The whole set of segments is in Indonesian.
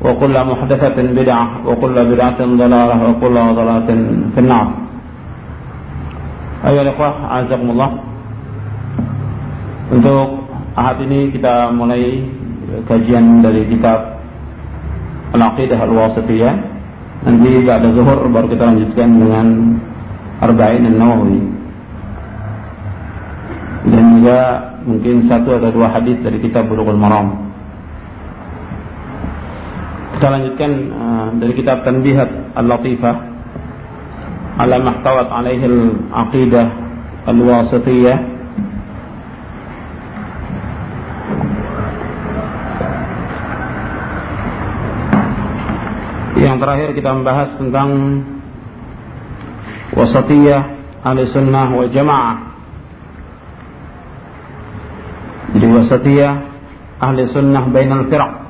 وكل محدثة بدعة وكل بدعة ضلالة وكل ضلالة في النار أيها الإخوة أعزكم الله Untuk ahad ini kita mulai kajian dari kitab Al-Aqidah Al-Wasitiyah Nanti ada zuhur baru kita lanjutkan dengan Arba'in An-Nawawi Dan juga mungkin satu atau dua hadis dari kitab Bulughul Maram kita lanjutkan uh, dari kitab Tanbihat Al-Latifah. Ala mahtawat alaihi al-aqidah al-wasitiyah yang terakhir kita membahas tentang wasatiyah ahli sunnah wal jamaah. Jadi wasatiyah ahli sunnah bainal firaq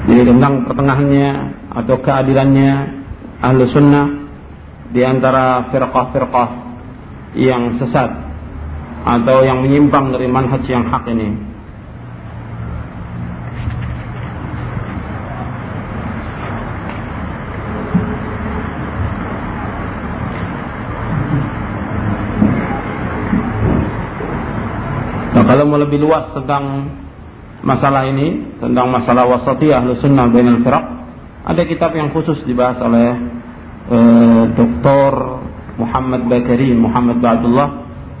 Jadi tentang pertengahannya atau keadilannya ahlu sunnah di antara firqah-firqah yang sesat atau yang menyimpang dari manhaj yang hak ini. Nah, kalau mau lebih luas tentang masalah ini tentang masalah wasatiyah sunnah bainal firaq. Ada kitab yang khusus dibahas oleh e, Dr. Muhammad Bakari Muhammad Ba'dullah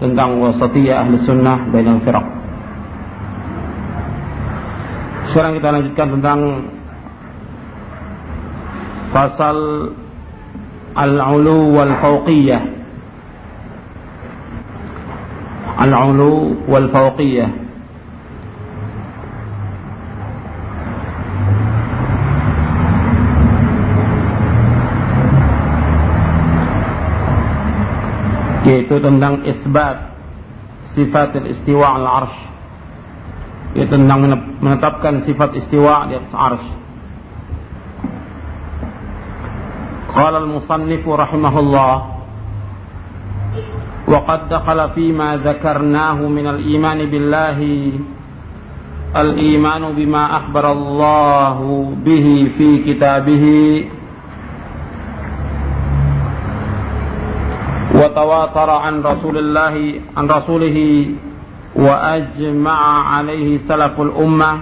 tentang wasatiyah ahlu sunnah bainal firaq. Sekarang kita lanjutkan tentang pasal al-ulu wal fawqiyah al-ulu wal fawqiyah yaitu tentang isbat sifat istiwa al arsh. Yaitu tentang menetapkan sifat istiwa di atas arsh. قال المصنف رحمه الله وقد دخل فيما ذكرناه من الايمان بالله الايمان بما اخبر الله به في كتابه وتواتر عن رسول الله عن رسوله وأجمع عليه سلف الأمة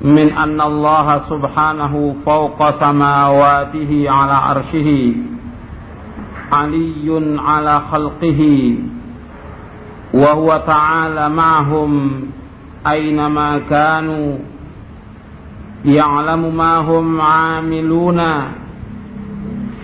من أن الله سبحانه فوق سماواته على عرشه علي على خلقه وهو تعالى معهم أينما كانوا يعلم ما هم عاملون.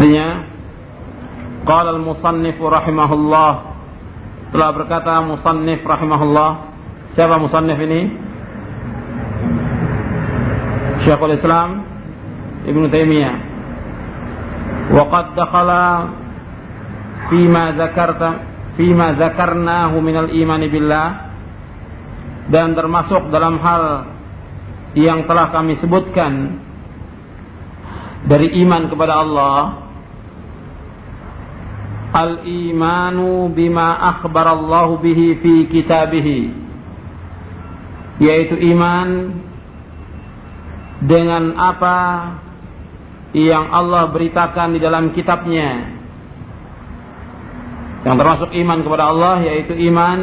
Artinya Qala al-musannif rahimahullah. Telah berkata musannif rahimahullah. Siapa musannif ini? Syekhul Islam Ibn Taimiyah. Qad dakhala fima zakarta fima zakarnahu minal imani billah. Dan termasuk dalam hal yang telah kami sebutkan dari iman kepada Allah al-imanu bima akhbarallahu bihi fi kitabihi. Yaitu iman dengan apa yang Allah beritakan di dalam kitabnya. Yang termasuk iman kepada Allah yaitu iman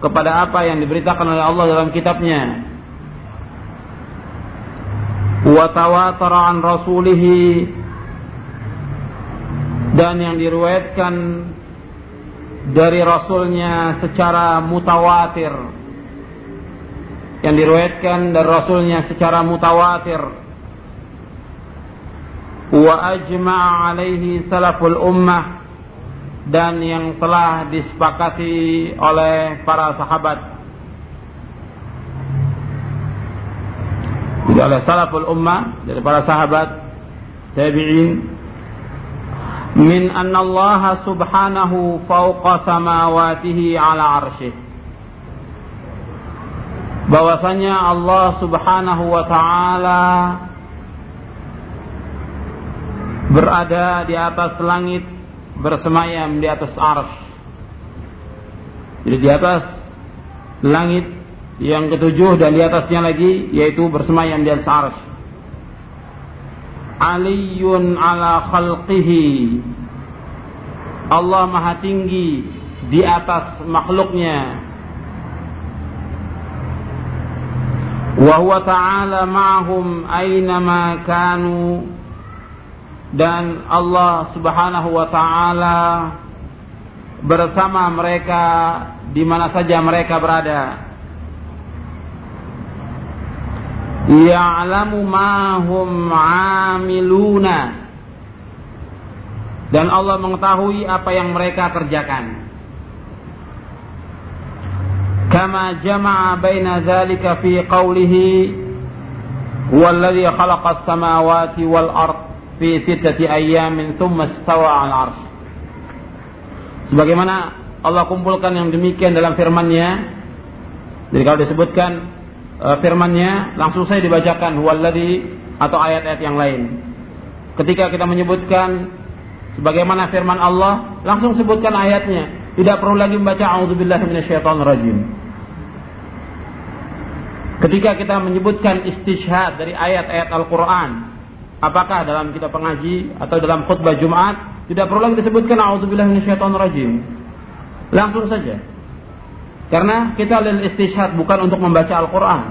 kepada apa yang diberitakan oleh Allah dalam kitabnya. Wa tawatara an rasulihi dan yang diriwayatkan dari rasulnya secara mutawatir. Yang diriwayatkan dari rasulnya secara mutawatir. Wa ajma'a alaihi salaful ummah. Dan yang telah disepakati oleh para sahabat. Oleh salaful ummah dari para sahabat tabi'in min anna Allah subhanahu fawqa samawatihi ala arshih bahwasanya Allah subhanahu wa ta'ala berada di atas langit bersemayam di atas ars. Jadi di atas langit yang ketujuh dan di atasnya lagi yaitu bersemayam di atas ars. Aliyun ala khalqihi. Allah maha tinggi di atas makhluknya. Wa ta'ala ma'hum aynama kanu dan Allah Subhanahu wa taala bersama mereka di mana saja mereka berada. Ya'lamu ma hum 'amiluna. Dan Allah mengetahui apa yang mereka kerjakan. Kama jama'a baina dzalika fi qawlihi khalaqa as-samawati wal ard fi sittati ayyamin thumma istawa 'al 'arsy. Sebagaimana Allah kumpulkan yang demikian dalam firman-Nya. Jadi kalau disebutkan uh, firman-Nya langsung saya dibacakan huwallazi atau ayat-ayat yang lain. Ketika kita menyebutkan sebagaimana firman Allah, langsung sebutkan ayatnya. Tidak perlu lagi membaca minasyaitonirrajim. Ketika kita menyebutkan istishhad dari ayat-ayat Al-Qur'an, apakah dalam kitab pengaji atau dalam khutbah Jumat tidak perlu lagi disebutkan minasyaitonirrajim. Langsung saja. Karena kita lil istishhad bukan untuk membaca Al-Qur'an.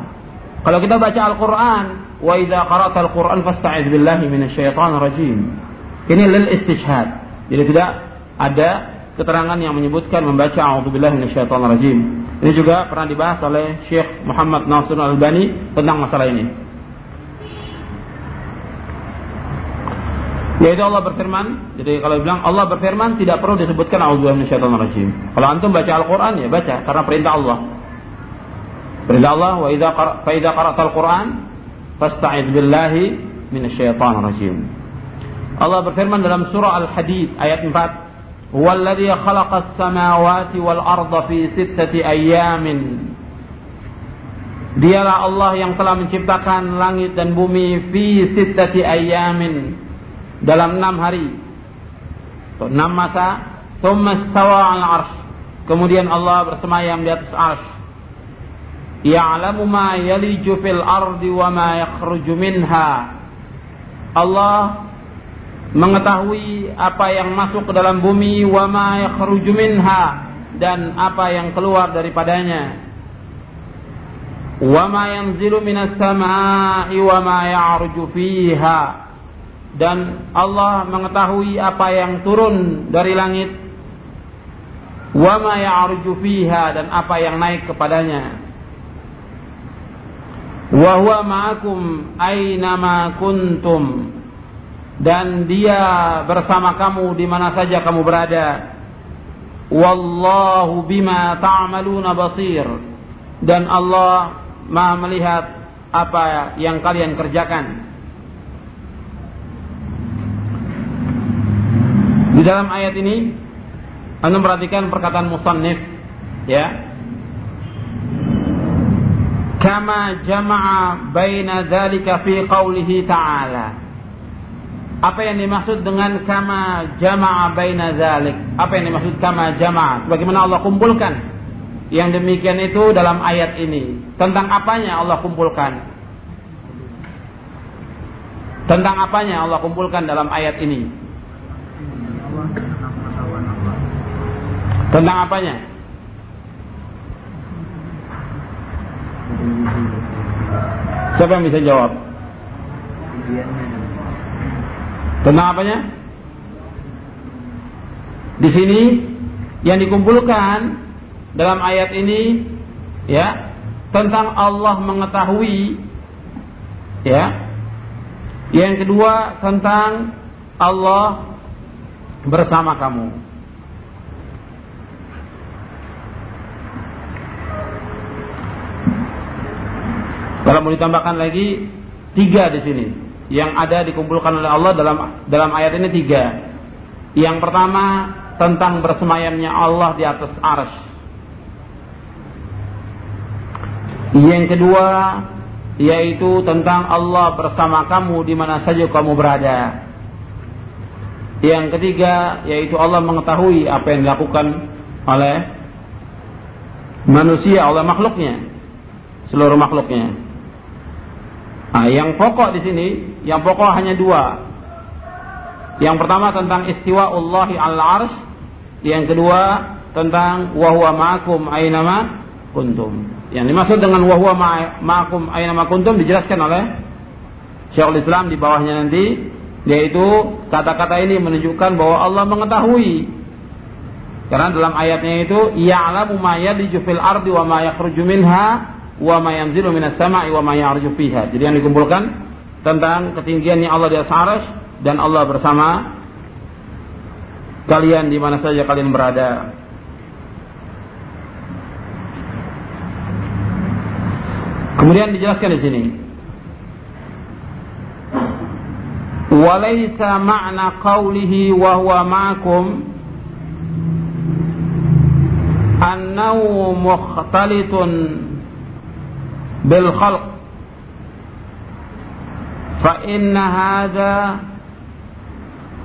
Kalau kita baca Al-Qur'an, wa idza qara'ta Al-Qur'an fasta'iz billahi minasyaitonirrajim. Ini lil istishhad. Jadi tidak ada keterangan yang menyebutkan membaca auzubillahi minasyaitonirrajim. Ini juga pernah dibahas oleh Syekh Muhammad Nasr Al-Albani tentang masalah ini. Yaitu Allah berfirman, jadi kalau bilang Allah berfirman tidak perlu disebutkan auzubillahi rajim. Kalau antum baca Al-Qur'an ya baca karena perintah Allah. Perintah Allah wa idza fa idza qara'tal Qur'an fasta'id billahi minasyaitonir rajim. Allah berfirman dalam surah Al-Hadid ayat 4, "Walladzi khalaqas samawati wal arda fi sittati ayyamin." Dialah Allah yang telah menciptakan langit dan bumi fi sittati ayyamin dalam enam hari. Atau enam masa Tumastawa al arsh. Kemudian Allah bersemayam di atas arsh. Ya'lamu ma yaliju fil ardi wa ma yakhruju minha. Allah mengetahui apa yang masuk ke dalam bumi wa ma yakhruju minha dan apa yang keluar daripadanya. Wa ma yanzilu minas samai wa ma ya'ruju fiha dan Allah mengetahui apa yang turun dari langit. Wa ma ya'ruju dan apa yang naik kepadanya. Wa huwa ma'akum aina ma kuntum. Dan dia bersama kamu di mana saja kamu berada. Wallahu bima ta'maluna basir. Dan Allah Maha melihat apa yang kalian kerjakan Di dalam ayat ini Anda perhatikan perkataan musannif ya. kama jama'a baina dzalika fi qaulihi ta'ala. Apa yang dimaksud dengan kama jama'a baina dzalik apa yang dimaksud kama jama'a? Bagaimana Allah kumpulkan? Yang demikian itu dalam ayat ini. Tentang apanya Allah kumpulkan? Tentang apanya Allah kumpulkan dalam ayat ini tentang apanya Siapa yang bisa jawab? Tentang apanya? Di sini yang dikumpulkan dalam ayat ini ya tentang Allah mengetahui ya. Yang kedua tentang Allah bersama kamu. Kalau mau ditambahkan lagi tiga di sini yang ada dikumpulkan oleh Allah dalam dalam ayat ini tiga. Yang pertama tentang bersemayamnya Allah di atas ars. Yang kedua yaitu tentang Allah bersama kamu di mana saja kamu berada. Yang ketiga yaitu Allah mengetahui apa yang dilakukan oleh manusia, oleh makhluknya, seluruh makhluknya. Nah, yang pokok di sini, yang pokok hanya dua. Yang pertama tentang istiwa Allah al arsh, yang kedua tentang wahwa ma'akum aynama kuntum. Yang dimaksud dengan wahwa ma'akum aynama kuntum dijelaskan oleh Syekhul Islam di bawahnya nanti yaitu kata-kata ini menunjukkan bahwa Allah mengetahui karena dalam ayatnya itu ya'lamu ma yadiju fil ardi wa ma yakhruju minha wa ma yanzilu minas sama'i wa ma ya'ruju fiha. Jadi yang dikumpulkan tentang ketinggiannya Allah di atas dan Allah bersama kalian di mana saja kalian berada. Kemudian dijelaskan di sini. Ma'na qawlihi wa huwa ma'akum annahu mukhtalitun بالخلق. فإن هذا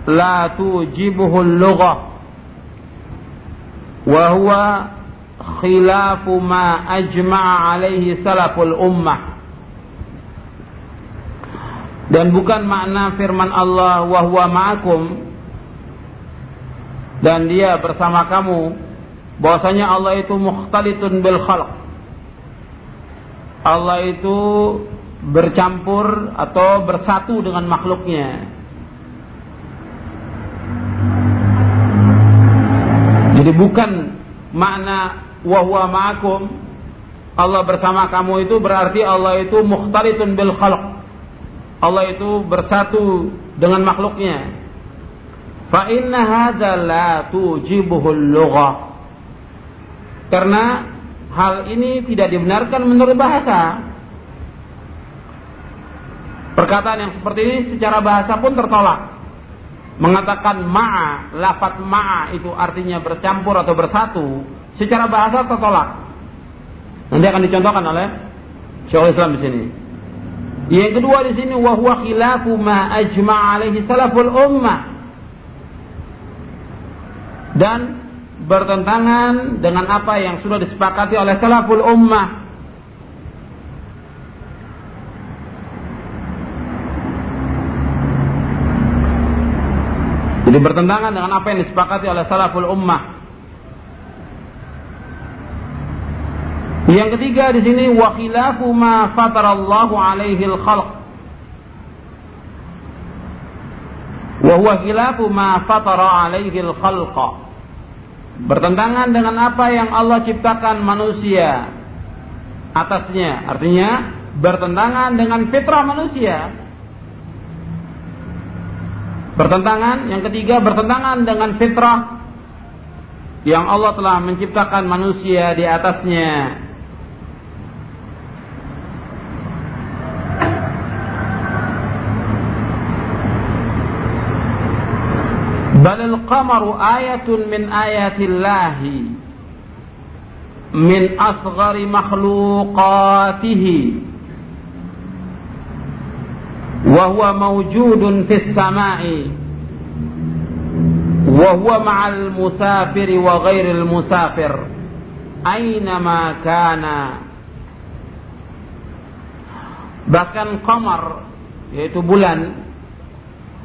لا توجبه اللغة وهو خلاف ما أجمع عليه سلف الأمة. Dan bukan makna firman Allah wa huwa ma'akum dan dia bersama kamu bahwasanya Allah itu mukhtalitun bil khalq Allah itu bercampur atau bersatu dengan makhluknya. Jadi bukan makna wahwa ma'akum Allah bersama kamu itu berarti Allah itu mukhtalitun bil khalq. Allah itu bersatu dengan makhluknya. Fa inna hadza la tujibuhul lughah. Karena hal ini tidak dibenarkan menurut bahasa. Perkataan yang seperti ini secara bahasa pun tertolak. Mengatakan ma'a, lafat ma'a itu artinya bercampur atau bersatu, secara bahasa tertolak. Nanti akan dicontohkan oleh Syaikhul Islam di sini. Yang kedua di sini wahwa khilafu ma ajma' alaihi salaful ummah. Dan bertentangan dengan apa yang sudah disepakati oleh salaful ummah. Jadi bertentangan dengan apa yang disepakati oleh salaful ummah. Yang ketiga di sini wa khilafu ma fatarallahu alaihi al-khalq. Wa huwa ma fatara alaihi al-khalqa bertentangan dengan apa yang Allah ciptakan manusia atasnya. Artinya bertentangan dengan fitrah manusia. Bertentangan yang ketiga bertentangan dengan fitrah yang Allah telah menciptakan manusia di atasnya qamaru ayatun min ayatillahi min asghari makhluqatihi wa huwa mawjudun fis sama'i wa huwa ma'al musafiri wa ghairil musafir aynama kana bahkan qamar yaitu bulan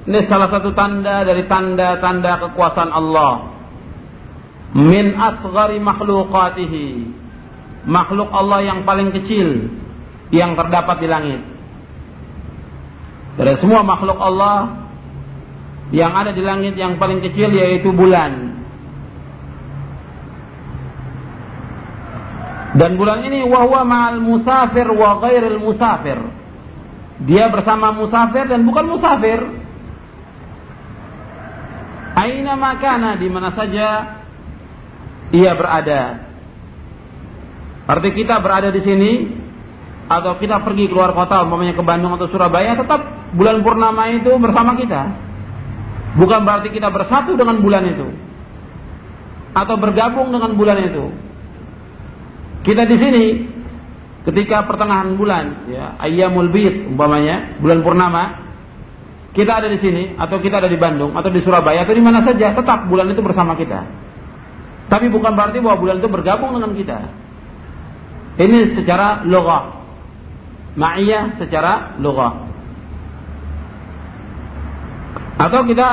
ini salah satu tanda dari tanda-tanda kekuasaan Allah. Min asghari makhluqatihi. Makhluk Allah yang paling kecil yang terdapat di langit. Dari semua makhluk Allah yang ada di langit yang paling kecil yaitu bulan. Dan bulan ini wahwa ma'al musafir wa ghairil musafir. Dia bersama musafir dan bukan musafir. Aina makana di mana saja ia berada. Arti kita berada di sini atau kita pergi keluar kota, umpamanya ke Bandung atau Surabaya, tetap bulan purnama itu bersama kita. Bukan berarti kita bersatu dengan bulan itu atau bergabung dengan bulan itu. Kita di sini ketika pertengahan bulan, ya, ayyamul bid umpamanya, bulan purnama, kita ada di sini atau kita ada di Bandung atau di Surabaya atau di mana saja, tetap bulan itu bersama kita. Tapi bukan berarti bahwa bulan itu bergabung dengan kita. Ini secara logah. Ma'iyah secara logah. Atau kita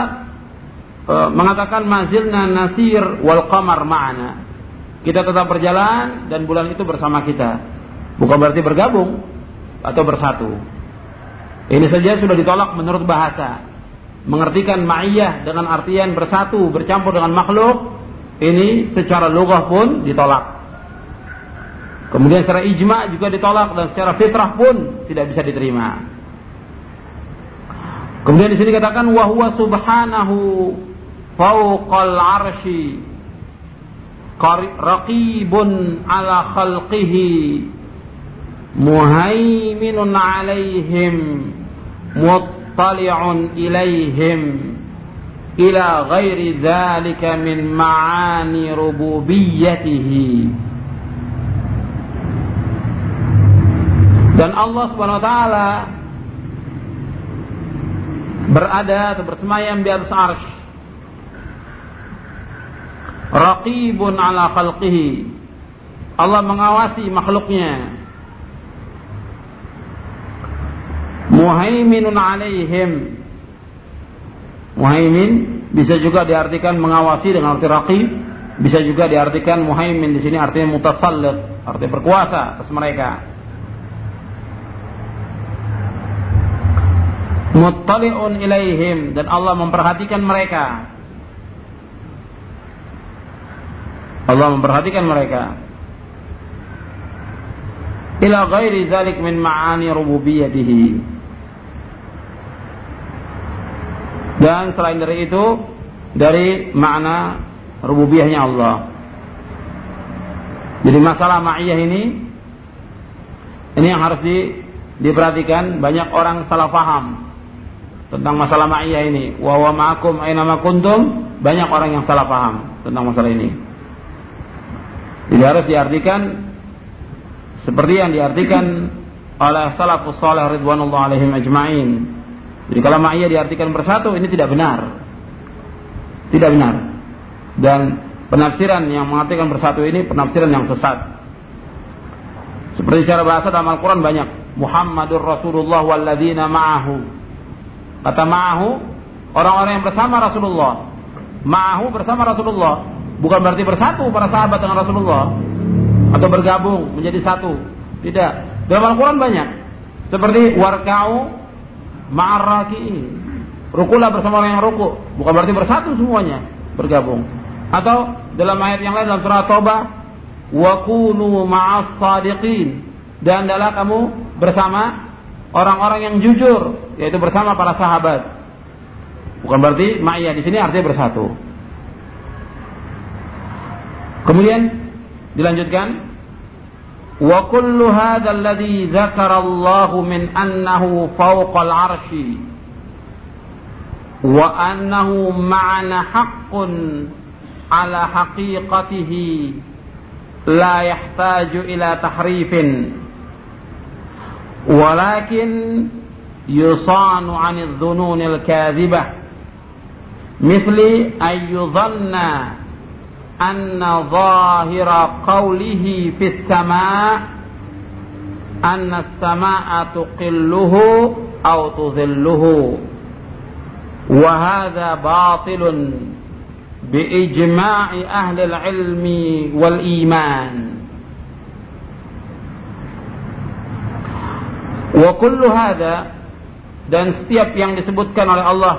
e, mengatakan mazilna nasir wal qamar ma'ana. Kita tetap berjalan dan bulan itu bersama kita. Bukan berarti bergabung atau bersatu. Ini saja sudah ditolak menurut bahasa. Mengertikan ma'iyah dengan artian bersatu, bercampur dengan makhluk, ini secara lugah pun ditolak. Kemudian secara ijma juga ditolak dan secara fitrah pun tidak bisa diterima. Kemudian di sini katakan wahwa subhanahu fauqal arsy raqibun ala khalqihi muhaiminun alaihim muttali'un ilaihim ila ghairi dzalika min ma'ani rububiyyatihi dan Allah Subhanahu wa taala berada atau bersemayam di atas arsy raqibun ala khalqihi. Allah mengawasi makhluknya muhaiminun alaihim. Muhaimin bisa juga diartikan mengawasi dengan arti raqib bisa juga diartikan muhaimin di sini artinya mutasallit artinya berkuasa atas mereka. Muttali'un ilaihim dan Allah memperhatikan mereka. Allah memperhatikan mereka. Ila ghairi dzalik min ma'ani rububiyyatihi dan selain dari itu dari makna rububiyahnya Allah. Jadi masalah ma'iyah ini ini yang harus di, diperhatikan banyak orang salah paham tentang masalah ma'iyah ini. Wa wa ma'akum aina ma kuntum banyak orang yang salah paham tentang masalah ini. Jadi harus diartikan seperti yang diartikan oleh salafus salih ridwanullah alaihim ajma'in jadi kalau ma'iyah diartikan bersatu ini tidak benar. Tidak benar. Dan penafsiran yang mengartikan bersatu ini penafsiran yang sesat. Seperti cara bahasa dalam Al-Quran banyak. Muhammadur Rasulullah walladzina ma'ahu. Kata ma'ahu, orang-orang yang bersama Rasulullah. Ma'ahu bersama Rasulullah. Bukan berarti bersatu para sahabat dengan Rasulullah. Atau bergabung menjadi satu. Tidak. Dalam Al-Quran banyak. Seperti warka'u ini Rukulah bersama orang yang ruku. Bukan berarti bersatu semuanya. Bergabung. Atau dalam ayat yang lain dalam surah Taubah. Wa kunu. Dan adalah kamu bersama orang-orang yang jujur. Yaitu bersama para sahabat. Bukan berarti ma'iyah di sini artinya bersatu. Kemudian dilanjutkan وكل هذا الذي ذكر الله من أنه فوق العرش وأنه معنى حق على حقيقته لا يحتاج إلى تحريف. ولكن يصان عن الظنون الكاذبة مثل أن يظن anna zahira qawlihi fis sama' anna sama'a tuqilluhu aw tuzilluhu. Wa hadha batilun bi ijma'i ahli al-ilmi wal iman. Wa kullu hadha dan setiap yang disebutkan oleh Allah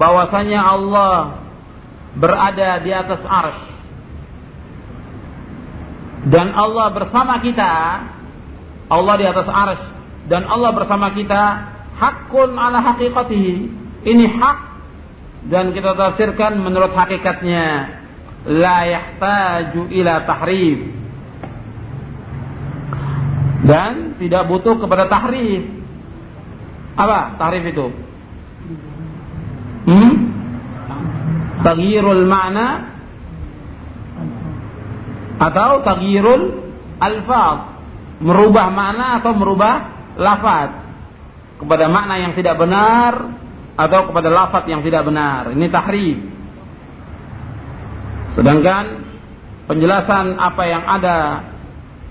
bahwasanya Allah berada di atas arsy dan Allah bersama kita Allah di atas arsh. Dan Allah bersama kita hakun ala hakikatihi ini hak dan kita tafsirkan menurut hakikatnya. La yahtaju ila tahrif. Dan tidak butuh kepada tahrif. Apa tahrif itu? Hmm? taghyirul makna atau taghyirul alfaz merubah makna atau merubah lafaz kepada makna yang tidak benar atau kepada lafaz yang tidak benar. Ini tahrif. Sedangkan penjelasan apa yang ada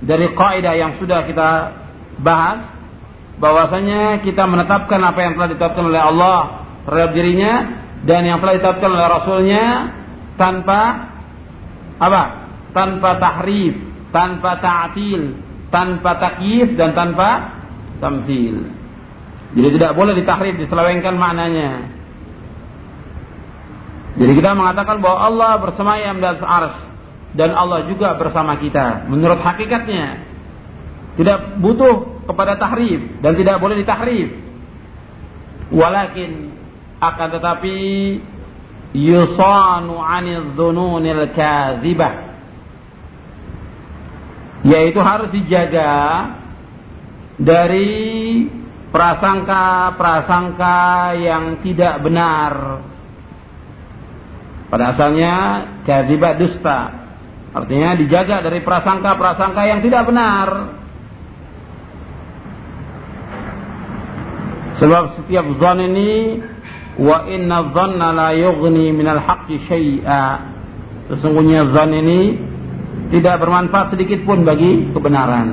dari kaidah yang sudah kita bahas bahwasanya kita menetapkan apa yang telah ditetapkan oleh Allah terhadap dirinya dan yang telah ditetapkan oleh Rasulnya tanpa apa? Tanpa tahrif, tanpa ta'til, tanpa takyif dan tanpa tamthil. Jadi tidak boleh ditahrif, diselewengkan maknanya. Jadi kita mengatakan bahwa Allah bersemayam di atas ars dan Allah juga bersama kita menurut hakikatnya. Tidak butuh kepada tahrif dan tidak boleh ditahrif. Walakin akan tetapi yusanu 'anil dhununil kadzibah yaitu harus dijaga dari prasangka-prasangka yang tidak benar. Pada asalnya kadzibah dusta. Artinya dijaga dari prasangka-prasangka yang tidak benar. Sebab setiap zon ini wa inna dhanna la yughni minal haqqi syai'a. Sesungguhnya zon ini tidak bermanfaat sedikit pun bagi kebenaran.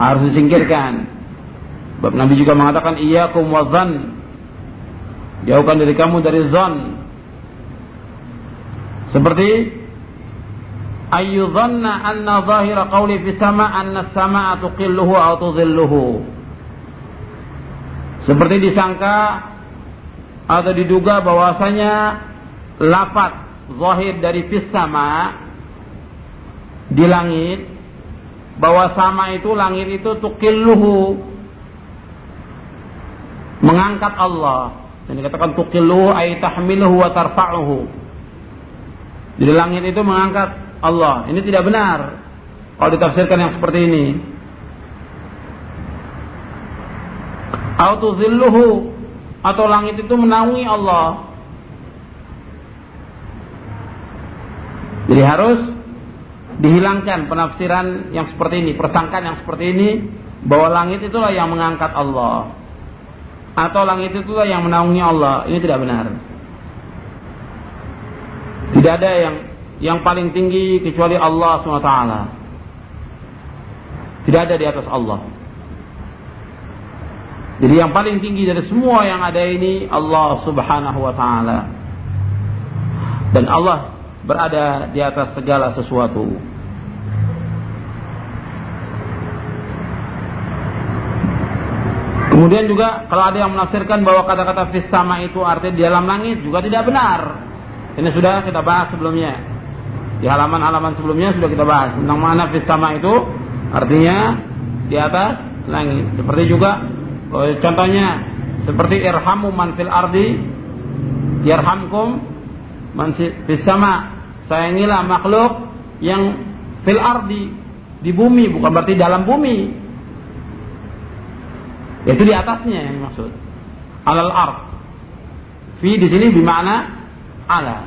Harus disingkirkan. Sebab Nabi juga mengatakan iyyakum wadzan. Jauhkan diri kamu dari zon. Seperti ayyudhanna anna zahira qawli fi sama anna sama'a tuqilluhu atau tudhilluhu. Seperti disangka atau diduga bahwasanya lafaz zahir dari fis sama di langit bahwa sama itu langit itu tukilluhu mengangkat Allah. Yang dikatakan tukilluhu ay tahmiluhu wa tarfa'uhu. Jadi langit itu mengangkat Allah. Ini tidak benar. Kalau ditafsirkan yang seperti ini. Atau zilluhu atau langit itu menaungi Allah. Jadi harus dihilangkan penafsiran yang seperti ini, persangkaan yang seperti ini bahwa langit itulah yang mengangkat Allah atau langit itulah yang menaungi Allah. Ini tidak benar. Tidak ada yang yang paling tinggi kecuali Allah SWT. Tidak ada di atas Allah. Jadi yang paling tinggi dari semua yang ada ini Allah Subhanahu wa taala. Dan Allah berada di atas segala sesuatu. Kemudian juga kalau ada yang menafsirkan bahwa kata-kata fis sama itu artinya di dalam langit juga tidak benar. Ini sudah kita bahas sebelumnya. Di halaman-halaman sebelumnya sudah kita bahas tentang mana fis sama itu artinya di atas langit. Seperti juga contohnya seperti irhamu man fil ardi yarhamkum man fis sama. Sayangilah makhluk yang fil ardi di bumi bukan berarti dalam bumi itu di atasnya yang dimaksud. Alal ard. Fi di sini bermakna ala.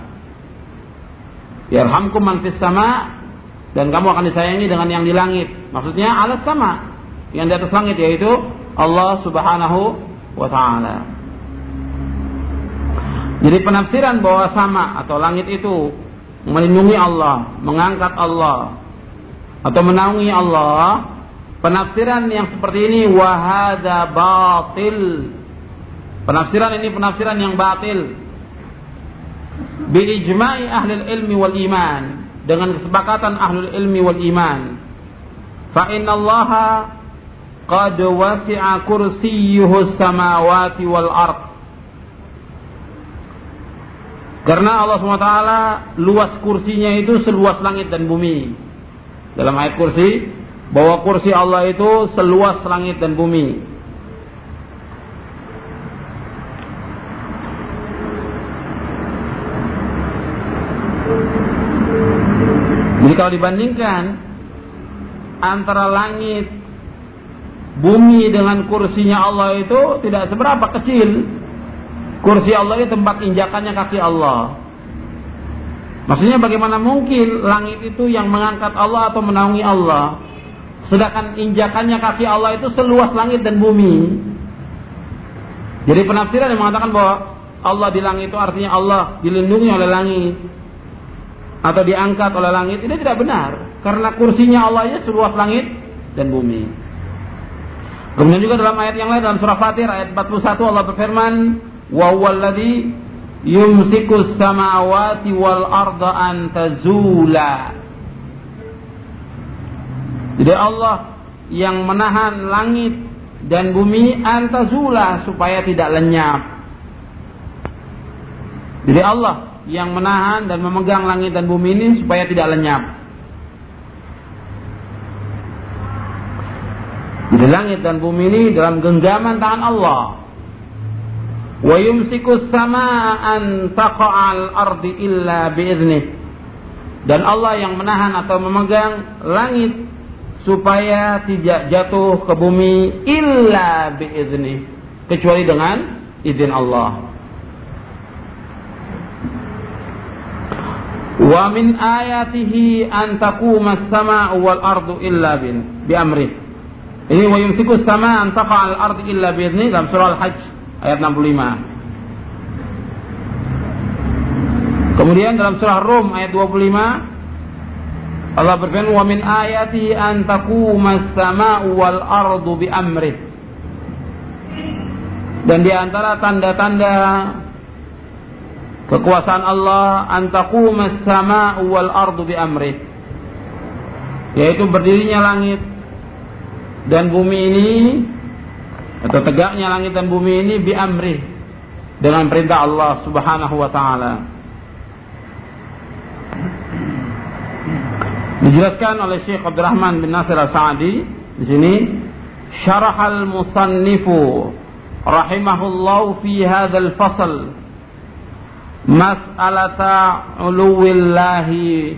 Yarhamkum man fis sama dan kamu akan disayangi dengan yang di langit. Maksudnya alat sama yang di atas langit yaitu Allah Subhanahu wa taala. Jadi penafsiran bahwa sama atau langit itu melindungi Allah, mengangkat Allah atau menaungi Allah, penafsiran yang seperti ini wahada batil. Penafsiran ini penafsiran yang batil. Bi ijma'i ahli ilmi wal iman dengan kesepakatan ahli ilmi wal iman. Fa inna Allah qad wasi'a kursiyyuhu samawati wal ard. Karena Allah SWT luas kursinya itu seluas langit dan bumi. Dalam ayat kursi, bahwa kursi Allah itu seluas langit dan bumi. Jadi kalau dibandingkan antara langit bumi dengan kursinya Allah itu tidak seberapa kecil. Kursi Allah itu tempat injakannya kaki Allah. Maksudnya bagaimana mungkin langit itu yang mengangkat Allah atau menaungi Allah? Sedangkan injakannya kaki Allah itu seluas langit dan bumi. Jadi penafsiran yang mengatakan bahwa Allah di langit itu artinya Allah dilindungi oleh langit atau diangkat oleh langit ini tidak benar karena kursinya Allah ya seluas langit dan bumi. Kemudian juga dalam ayat yang lain dalam surah Fatir ayat 41 Allah berfirman, "Wa huwallazi yumsiku samawati wal arda an tazula." Jadi Allah yang menahan langit dan bumi antazula supaya tidak lenyap. Jadi Allah yang menahan dan memegang langit dan bumi ini supaya tidak lenyap. Jadi langit dan bumi ini dalam genggaman tangan Allah. Wa yumsiku sama'an taqa'al ardi illa biiznih. Dan Allah yang menahan atau memegang langit supaya tidak jatuh ke bumi illa biiznih. Kecuali dengan izin Allah. Wa min ayatihi an taquma as-sama'u wal ardu illa bi amrih. Ini wa yumsiku sama an al ardi illa bi'idni dalam surah Al-Hajj ayat 65. Kemudian dalam surah Rum ayat 25 Allah berfirman wa min ayati an taquma as-sama'u wal ardu bi amri. Dan di antara tanda-tanda kekuasaan Allah an taquma as-sama'u wal ardu bi amri. Yaitu berdirinya langit dan bumi ini atau tegaknya langit dan bumi ini bi amri dengan perintah Allah Subhanahu wa taala. Dijelaskan oleh Syekh Abdurrahman bin Nasir As-Sa'di di sini syarah al-musannifu rahimahullah fi hadzal fasl mas'alata uluwillahi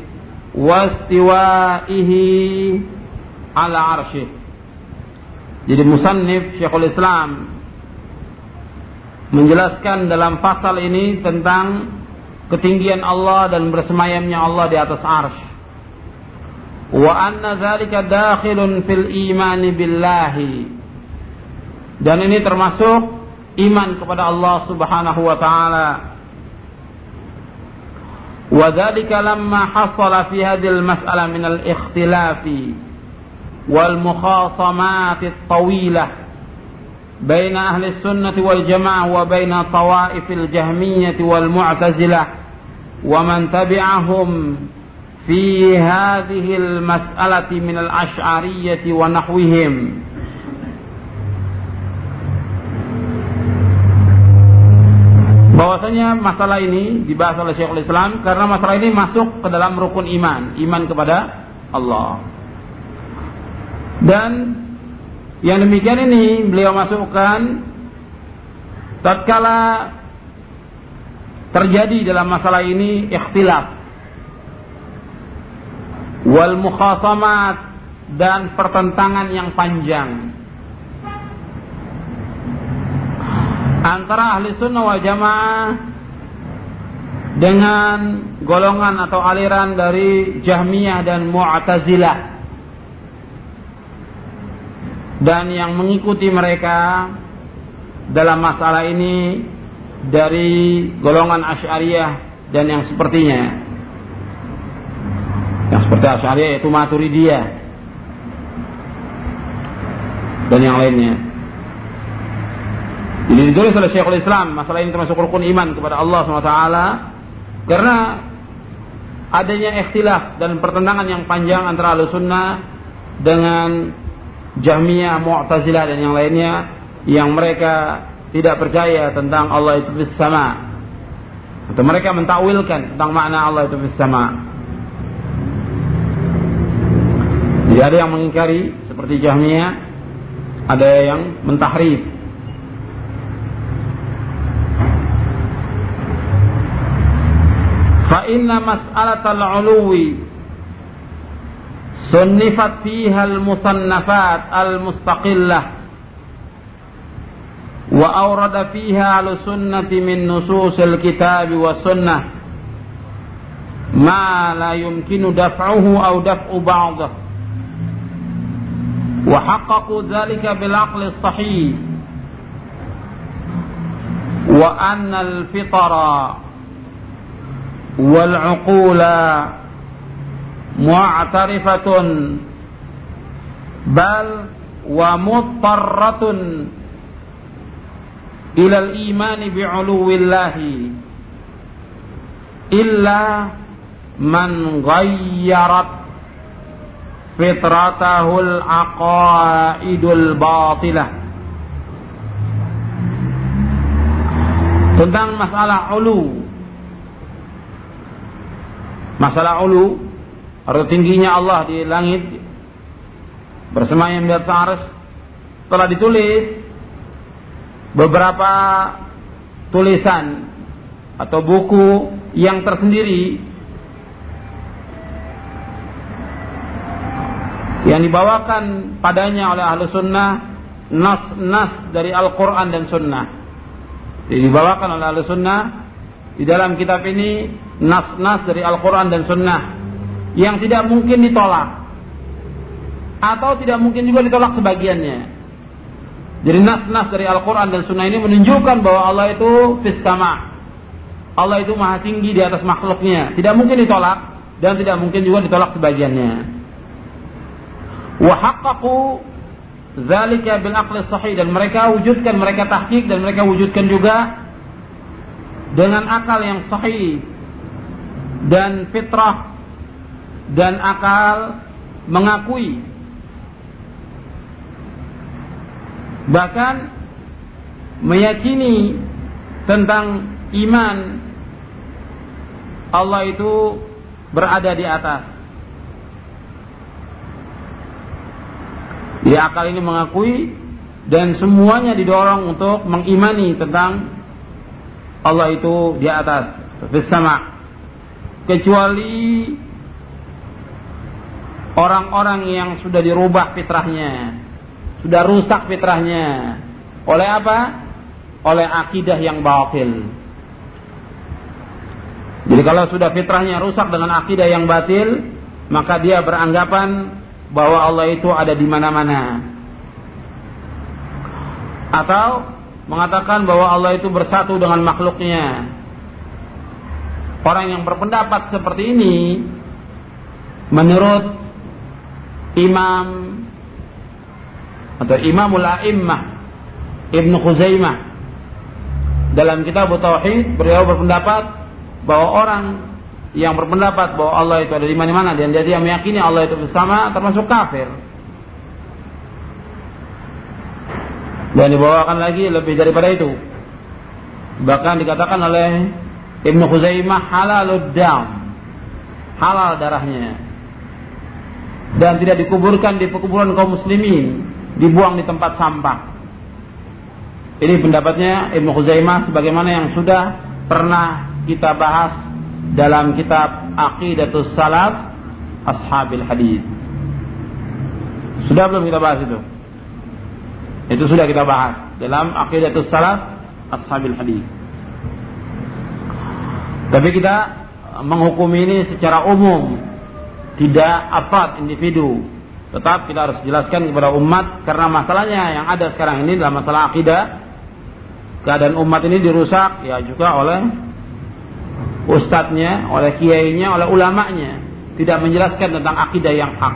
wastiwaihi ala arsyih jadi musannif Syekhul Islam menjelaskan dalam pasal ini tentang ketinggian Allah dan bersemayamnya Allah di atas arsy Wa anna dzalika dakhilun fil iman billahi. Dan ini termasuk iman kepada Allah Subhanahu wa taala. Wa dzalika lamma hasala fi hadhil mas'alah min al-ikhtilafi والمخاصمات الطويلة بين أهل السنة والجماعة وبين طوائف الجهمية والمعتزلة ومن تبعهم fi hadhil mas'alati min al-asy'ariyyah wa nahwihim bahwasanya masalah ini dibahas oleh Syekhul Islam karena masalah ini masuk ke dalam rukun iman, iman kepada Allah. Dan yang demikian ini beliau masukkan tatkala terjadi dalam masalah ini ikhtilaf wal mukhasamat dan pertentangan yang panjang. Antara ahli sunnah wal jamaah dengan golongan atau aliran dari Jahmiyah dan Mu'tazilah. Dan yang mengikuti mereka dalam masalah ini dari golongan Asy'ariyah dan yang sepertinya seperti Asy'ariyah yaitu Maturidiyah dan yang lainnya. Jadi ditulis oleh Syekhul Islam masalah ini termasuk rukun iman kepada Allah SWT. Karena adanya ikhtilaf dan pertentangan yang panjang antara Ahlussunnah dengan Jahmiyah, Mu'tazilah dan yang lainnya yang mereka tidak percaya tentang Allah itu fis sama. Atau mereka mentakwilkan tentang makna Allah itu fis sama Jadi ada yang mengingkari seperti Jahmiyah, ada yang mentahrif. Fa inna mas'alatal 'uluwi sunnifat fiha al-musannafat al-mustaqillah wa awrada fiha al-sunnati min nususil kitab wa sunnah ma la yumkinu daf'uhu aw daf'u ba'dahu وحققوا ذلك بالعقل الصحيح. وأن الفطر والعقول معترفة بل ومضطرة إلى الإيمان بعلو الله. إلا من غيرت fitratahul aqaidul batilah tentang masalah ulu. Masalah ulu atau tingginya Allah di langit. Bersemayam di atas telah ditulis. Beberapa tulisan atau buku yang tersendiri yang dibawakan padanya oleh ahlu sunnah nas-nas dari Al-Quran dan sunnah Jadi dibawakan oleh ahlu sunnah di dalam kitab ini nas-nas dari Al-Quran dan Sunnah yang tidak mungkin ditolak atau tidak mungkin juga ditolak sebagiannya. Jadi nas-nas dari Al-Quran dan Sunnah ini menunjukkan bahwa Allah itu fis sama. Allah itu maha tinggi di atas makhluknya. Tidak mungkin ditolak dan tidak mungkin juga ditolak sebagiannya. Wahaqqaqu zalika bil aqli sahih dan mereka wujudkan, mereka tahqiq dan mereka wujudkan juga dengan akal yang sahih dan fitrah dan akal mengakui bahkan meyakini tentang iman Allah itu berada di atas. Di akal ini mengakui dan semuanya didorong untuk mengimani tentang Allah itu di atas, bersama kecuali orang-orang yang sudah dirubah fitrahnya, sudah rusak fitrahnya. Oleh apa? Oleh akidah yang batil. Jadi kalau sudah fitrahnya rusak dengan akidah yang batil, maka dia beranggapan bahwa Allah itu ada di mana-mana. Atau mengatakan bahwa Allah itu bersatu dengan makhluknya Orang yang berpendapat seperti ini menurut Imam atau Imamul A'immah Ibn Khuzaimah dalam kitab Tauhid beliau berpendapat bahwa orang yang berpendapat bahwa Allah itu ada di mana-mana dan dia meyakini Allah itu bersama termasuk kafir. Dan dibawakan lagi lebih daripada itu. Bahkan dikatakan oleh Ibnu Khuzaimah halalud dam. Halal darahnya. Dan tidak dikuburkan di pekuburan kaum muslimin, dibuang di tempat sampah. Ini pendapatnya Ibnu Khuzaimah sebagaimana yang sudah pernah kita bahas dalam kitab Aqidatus Salaf Ashabil Hadis. Sudah belum kita bahas itu? Itu sudah kita bahas dalam Aqidatus Salaf Ashabil Hadis. Tapi kita menghukum ini secara umum, tidak apa individu. Tetap kita harus jelaskan kepada umat karena masalahnya yang ada sekarang ini adalah masalah akidah. Keadaan umat ini dirusak ya juga oleh ustadznya, oleh kiainya, oleh ulamanya. Tidak menjelaskan tentang akidah yang hak.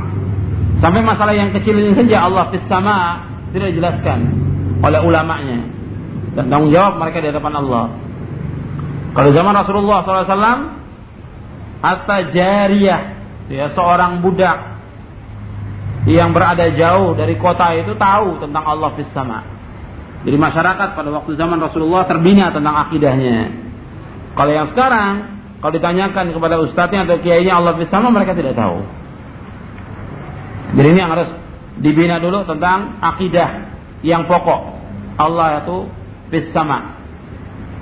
Sampai masalah yang kecil ini saja Allah fis sama tidak dijelaskan oleh ulamanya. Dan tanggung jawab mereka di hadapan Allah. Kalau zaman Rasulullah SAW, hatta jariyah, ya seorang budak yang berada jauh dari kota itu tahu tentang Allah fis sama. Jadi masyarakat pada waktu zaman Rasulullah terbina tentang akidahnya. Kalau yang sekarang, kalau ditanyakan kepada ustadznya atau kiainya Allah fis sama, mereka tidak tahu. Jadi ini yang harus dibina dulu tentang akidah yang pokok. Allah itu fis sama.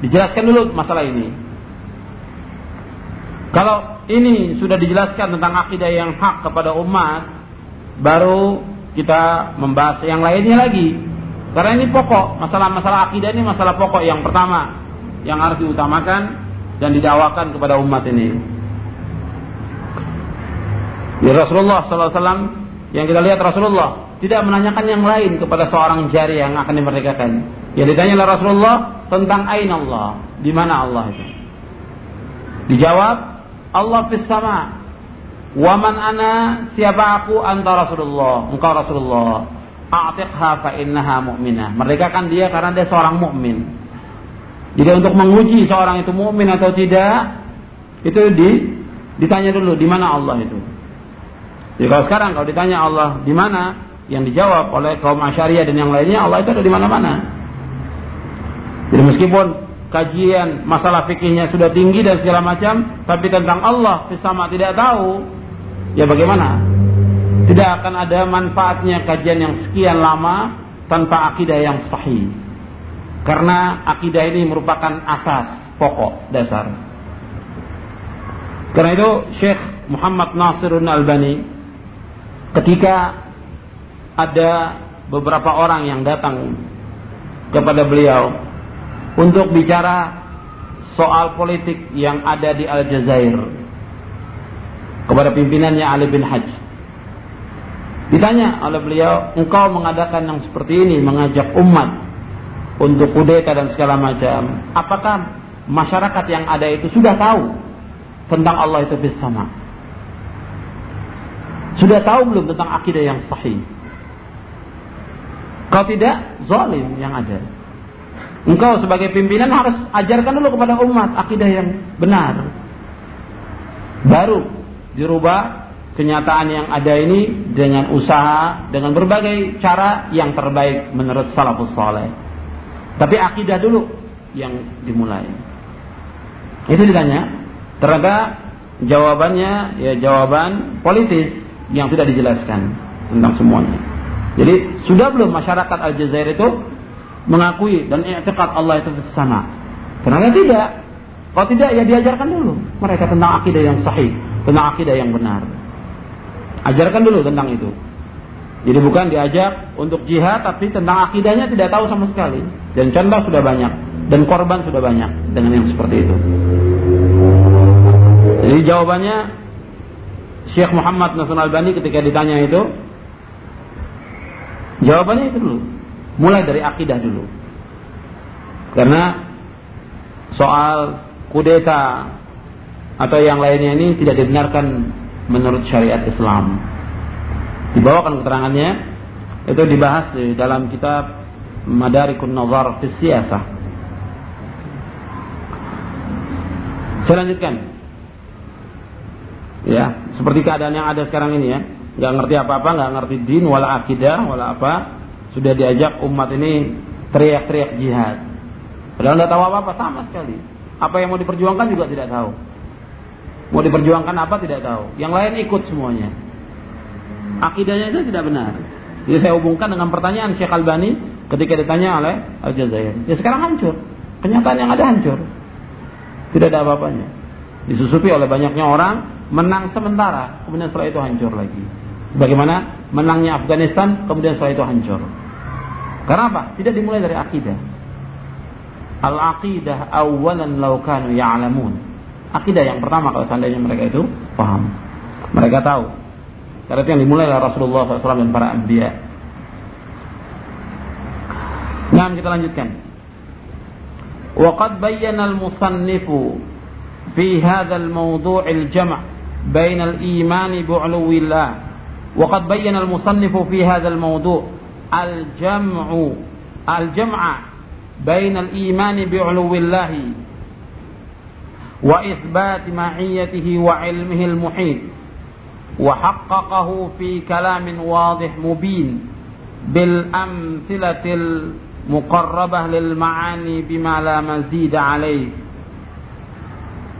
Dijelaskan dulu masalah ini. Kalau ini sudah dijelaskan tentang akidah yang hak kepada umat, baru kita membahas yang lainnya lagi. Karena ini pokok, masalah-masalah akidah ini masalah pokok yang pertama yang harus diutamakan dan didakwakan kepada umat ini. Ya Rasulullah SAW yang kita lihat Rasulullah tidak menanyakan yang lain kepada seorang jari yang akan dimerdekakan. Yang ditanya oleh Rasulullah tentang ain Allah, di mana Allah itu. Dijawab, Allah fis sama. Waman ana siapa aku anta Rasulullah, engkau Rasulullah. A'tiqha fa innaha mu'minah. Merdekakan dia karena dia seorang mukmin. Jadi untuk menguji seorang itu mukmin atau tidak, itu di ditanya dulu di mana Allah itu. Jadi kalau sekarang kalau ditanya Allah di mana, yang dijawab oleh kaum Asyariah dan yang lainnya Allah itu ada di mana-mana. Jadi meskipun kajian masalah fikihnya sudah tinggi dan segala macam, tapi tentang Allah sama tidak tahu, ya bagaimana? Tidak akan ada manfaatnya kajian yang sekian lama tanpa akidah yang sahih. Karena akidah ini merupakan asas, pokok, dasar. Karena itu Syekh Muhammad Nasirun Albani ketika ada beberapa orang yang datang kepada beliau untuk bicara soal politik yang ada di Aljazair kepada pimpinannya Ali bin Hajj. Ditanya oleh beliau, engkau mengadakan yang seperti ini, mengajak umat untuk kudeta dan segala macam. Apakah masyarakat yang ada itu sudah tahu tentang Allah itu bersama? Sudah tahu belum tentang akidah yang sahih? Kalau tidak, zalim yang ada. Engkau sebagai pimpinan harus ajarkan dulu kepada umat akidah yang benar. Baru dirubah kenyataan yang ada ini dengan usaha, dengan berbagai cara yang terbaik menurut salafus saleh. Tapi akidah dulu yang dimulai. Itu ditanya. Ternyata jawabannya ya jawaban politis yang tidak dijelaskan tentang semuanya. Jadi sudah belum masyarakat Aljazair itu mengakui dan i'tiqad Allah itu bersama. Karena tidak. Kalau tidak ya diajarkan dulu mereka tentang akidah yang sahih, tentang akidah yang benar. Ajarkan dulu tentang itu. Jadi bukan diajak untuk jihad tapi tentang akidahnya tidak tahu sama sekali. Dan contoh sudah banyak dan korban sudah banyak dengan yang seperti itu. Jadi jawabannya Syekh Muhammad Nasrul Albani ketika ditanya itu jawabannya itu dulu Mulai dari akidah dulu. Karena soal kudeta atau yang lainnya ini tidak dibenarkan menurut syariat Islam. Dibawakan keterangannya itu dibahas di dalam kitab Madarikun Nazar fi. Saya lanjutkan. Ya, seperti keadaan yang ada sekarang ini ya. Gak ngerti apa-apa, gak ngerti din, wala akidah, wala apa sudah diajak umat ini teriak-teriak jihad. Padahal tidak tahu apa-apa sama sekali. Apa yang mau diperjuangkan juga tidak tahu. Mau diperjuangkan apa tidak tahu. Yang lain ikut semuanya. Akidahnya itu tidak benar. Jadi saya hubungkan dengan pertanyaan Syekh Albani ketika ditanya oleh Al-Jazair. Ya sekarang hancur. Kenyataan yang ada hancur. Tidak ada apa-apanya. Disusupi oleh banyaknya orang, menang sementara, kemudian setelah itu hancur lagi. Bagaimana menangnya Afghanistan, kemudian setelah itu hancur. Karena apa? Tidak dimulai dari akidah. Al-aqidah awalan law kanu ya'lamun. akidah yang pertama kalau seandainya mereka itu paham. Mereka tahu. Karena yang dimulai oleh Rasulullah SAW dan para anbiya. Nah, kita lanjutkan. وقد بين المصنف في هذا الموضوع الجمع بين الإيمان بعلو الله وقد بين المصنف في هذا الموضوع الجمع الجمع بين الإيمان بعلو الله وإثبات معيته وعلمه المحيط وحققه في كلام واضح مبين بالأمثلة المقربة للمعاني بما لا مزيد عليه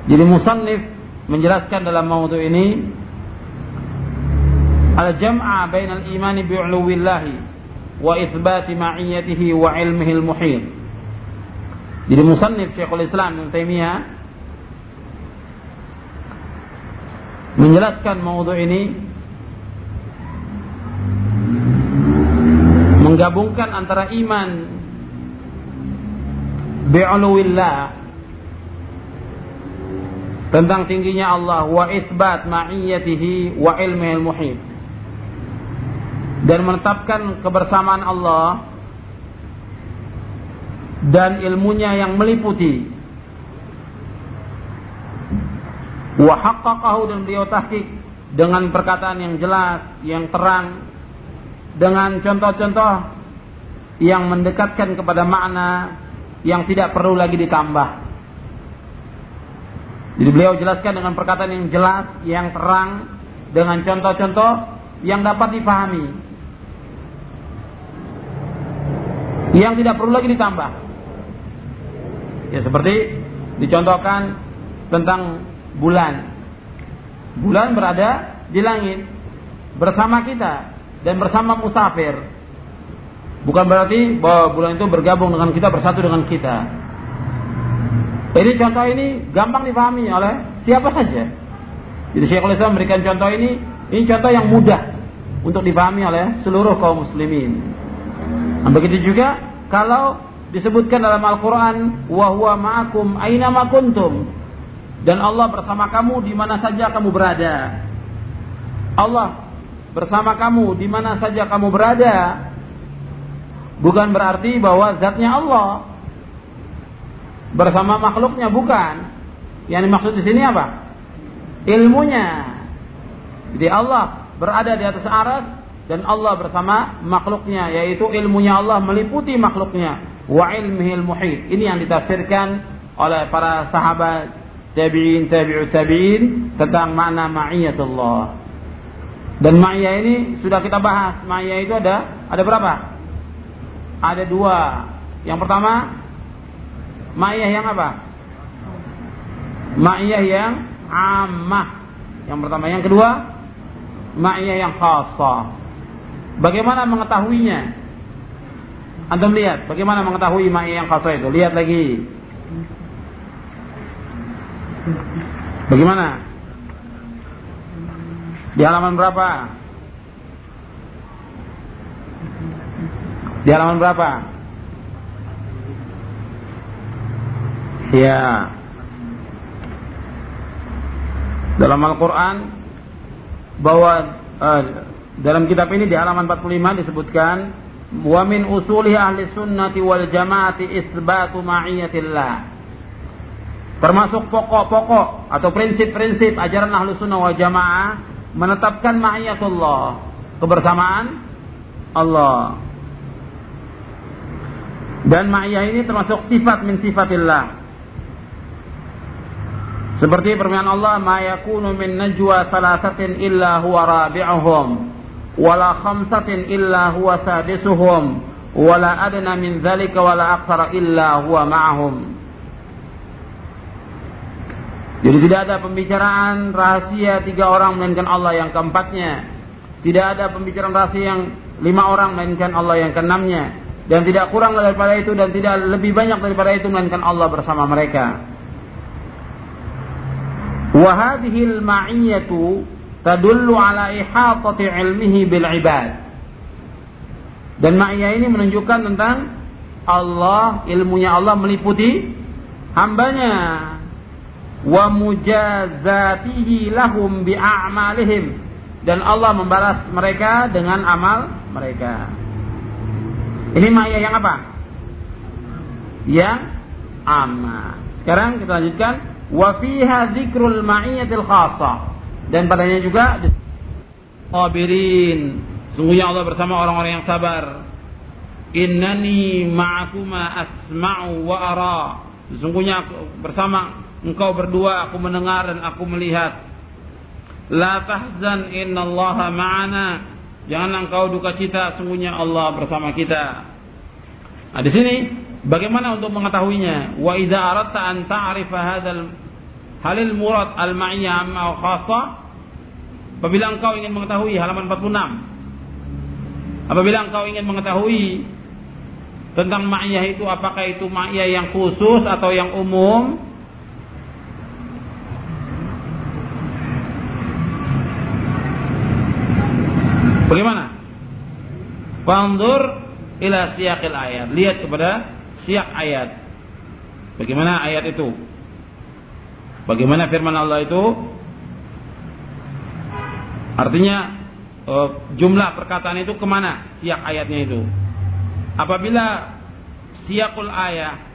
Jadi musannif menjelaskan dalam maudhu ini al-jam'a bainal imani bi'uluwillahi wa itsbati ma'iyatihi wa ilmihi al-muhit. Jadi musannif Syekhul Islam Ibnu Taimiyah menjelaskan maudhu ini menggabungkan antara iman bi'uluwillah tentang tingginya Allah wa isbat ma'iyatihi wa ilmihil muhit dan menetapkan kebersamaan Allah dan ilmunya yang meliputi wa haqqaqahu dan beliau tahqiq dengan perkataan yang jelas, yang terang dengan contoh-contoh yang mendekatkan kepada makna yang tidak perlu lagi ditambah. Jadi beliau jelaskan dengan perkataan yang jelas, yang terang, dengan contoh-contoh yang dapat dipahami. Yang tidak perlu lagi ditambah. Ya seperti dicontohkan tentang bulan. Bulan berada di langit bersama kita dan bersama musafir. Bukan berarti bahwa bulan itu bergabung dengan kita, bersatu dengan kita. Jadi contoh ini gampang dipahami oleh siapa saja. Jadi Syekhul Islam memberikan contoh ini, ini contoh yang mudah untuk dipahami oleh seluruh kaum muslimin. Nah, begitu juga kalau disebutkan dalam Al-Quran, wahwa ma'akum aina kuntum. Dan Allah bersama kamu di mana saja kamu berada. Allah bersama kamu di mana saja kamu berada. Bukan berarti bahwa zatnya Allah bersama makhluknya bukan. Yang dimaksud di sini apa? Ilmunya. Jadi Allah berada di atas aras dan Allah bersama makhluknya yaitu ilmunya Allah meliputi makhluknya wa ilmihil muhit. Ini yang ditafsirkan oleh para sahabat tabi'in tabi'ut tabi'in tentang makna ma'iyatullah. Dan ma'iyah ini sudah kita bahas. Ma'iyah itu ada ada berapa? Ada dua. Yang pertama Ma'iyah yang apa? Ma'iyah yang ammah. Yang pertama, yang kedua, ma'iyah yang khasah. Bagaimana mengetahuinya? Antum lihat, bagaimana mengetahui ma'iyah yang khasah itu? Lihat lagi. Bagaimana? Di halaman berapa? Di halaman berapa? Ya. Dalam Al-Quran bahwa uh, dalam kitab ini di halaman 45 disebutkan wa min usuli ahli sunnati wal jamaati isbatu ma'iyatillah. Termasuk pokok-pokok atau prinsip-prinsip ajaran ahli sunnah wal jamaah menetapkan ma'iyatullah, kebersamaan Allah. Dan ma'iyah ini termasuk sifat min sifatillah. Seperti firman Allah, "Ma yakunu min najwa salasatin illa huwa rabi'uhum, wala khamsatin illa huwa sadisuhum, wala adna min dzalika wala aktsara illa huwa ma'ahum." Jadi tidak ada pembicaraan rahasia tiga orang melainkan Allah yang keempatnya. Tidak ada pembicaraan rahasia yang lima orang melainkan Allah yang keenamnya. Dan tidak kurang daripada itu dan tidak lebih banyak daripada itu melainkan Allah bersama mereka. Wahadihil ma'iyatu tadullu ala ihatati ilmihi bil ibad. Dan ma'iyah ini menunjukkan tentang Allah, ilmunya Allah meliputi hambanya. Wa mujazatihi lahum bi a'malihim dan Allah membalas mereka dengan amal mereka. Ini maya yang apa? Yang amma. Sekarang kita lanjutkan wa fiha dzikrul ma'iyatil khassah dan padanya juga sabirin. Sungguhnya Allah bersama orang-orang yang sabar. Innani ma'akuma asma'u wa ara. Sesungguhnya bersama engkau berdua aku mendengar dan aku melihat. La tahzan innallaha ma'ana. Janganlah engkau duka cita, sungguhnya Allah bersama kita. Nah, di sini bagaimana untuk mengetahuinya? Wa idza aradta an ta'rifa hadzal halil murad al-ma'iyyah amma khassa apabila engkau ingin mengetahui halaman 46 apabila engkau ingin mengetahui tentang ma'iyah itu apakah itu ma'iyah yang khusus atau yang umum Bagaimana? Fanzur ila siyaqil ayat. Lihat kepada siyak ayat. Bagaimana ayat itu? Bagaimana firman Allah itu? Artinya eh, jumlah perkataan itu ke mana siyak ayatnya itu? Apabila siyakul ayat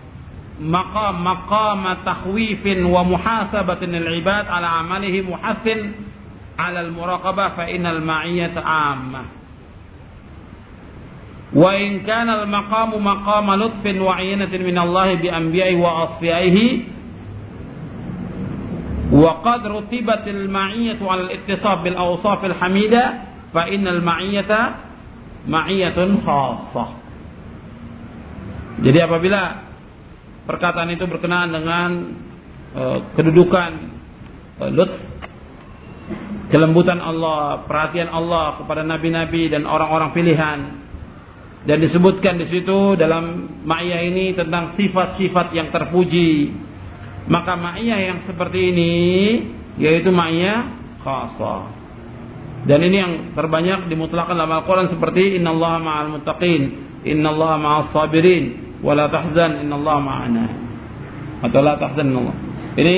maqam maqam takhwifin wa muhasabatin lil ibad ala amalihi muhassin ala al muraqabah fa innal ma'iyyata 'ammah. Wa in kana al maqamu maqama lutfin wa 'inatin min Allah bi anbiya'i wa asfiyaihi wa qad rutibat al ma'iyyatu al ittisaf bil awsaf al hamida fa innal ma'iyyata ma'iyyatun khassah. Jadi apabila perkataan itu berkenaan dengan uh, kedudukan uh, lutf kelembutan Allah, perhatian Allah kepada nabi-nabi dan orang-orang pilihan. Dan disebutkan di situ dalam ma'iyah ini tentang sifat-sifat yang terpuji. Maka ma'iyah yang seperti ini yaitu ma'iyah khasah. Dan ini yang terbanyak dimutlakan dalam Al-Quran seperti Inna Allah ma'al muttaqin, Inna Allah ma'al sabirin, wala tahzan innallaha ma'ana atau la tahzan Allah. Ini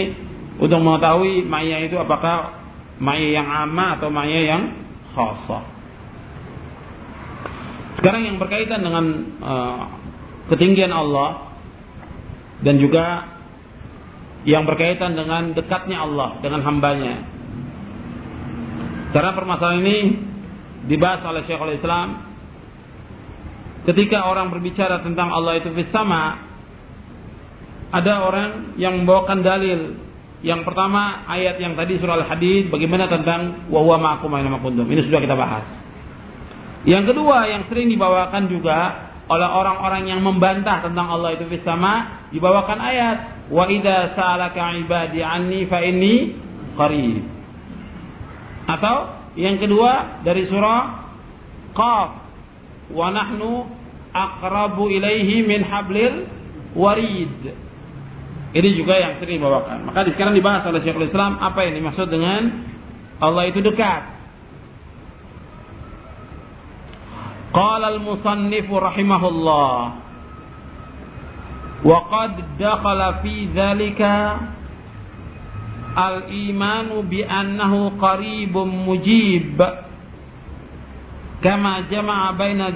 untuk mengetahui ma'iyah itu apakah ma'iyah yang amma atau ma'iyah yang khasah. Sekarang yang berkaitan dengan uh, ketinggian Allah dan juga yang berkaitan dengan dekatnya Allah dengan hambanya. Karena permasalahan ini dibahas oleh Syekhul Islam ketika orang berbicara tentang Allah itu bersama ada orang yang membawakan dalil yang pertama ayat yang tadi surah Al-Hadid bagaimana tentang wa huwa ma'akum aina Ini sudah kita bahas. Yang kedua yang sering dibawakan juga oleh orang-orang yang membantah tentang Allah itu bersama dibawakan ayat wa idza sa'alaka ibadi anni fa inni qarib. Atau yang kedua dari surah Qaf wa nahnu aqrabu ilaihi min hablil warid. Ini juga yang sering dibawakan. Maka sekarang dibahas oleh Syekhul Islam apa yang dimaksud dengan Allah itu dekat. Qala al-musannif rahimahullah wa qad dakhala fi dzalika al-imanu bi annahu qaribun mujib kama jama'a baina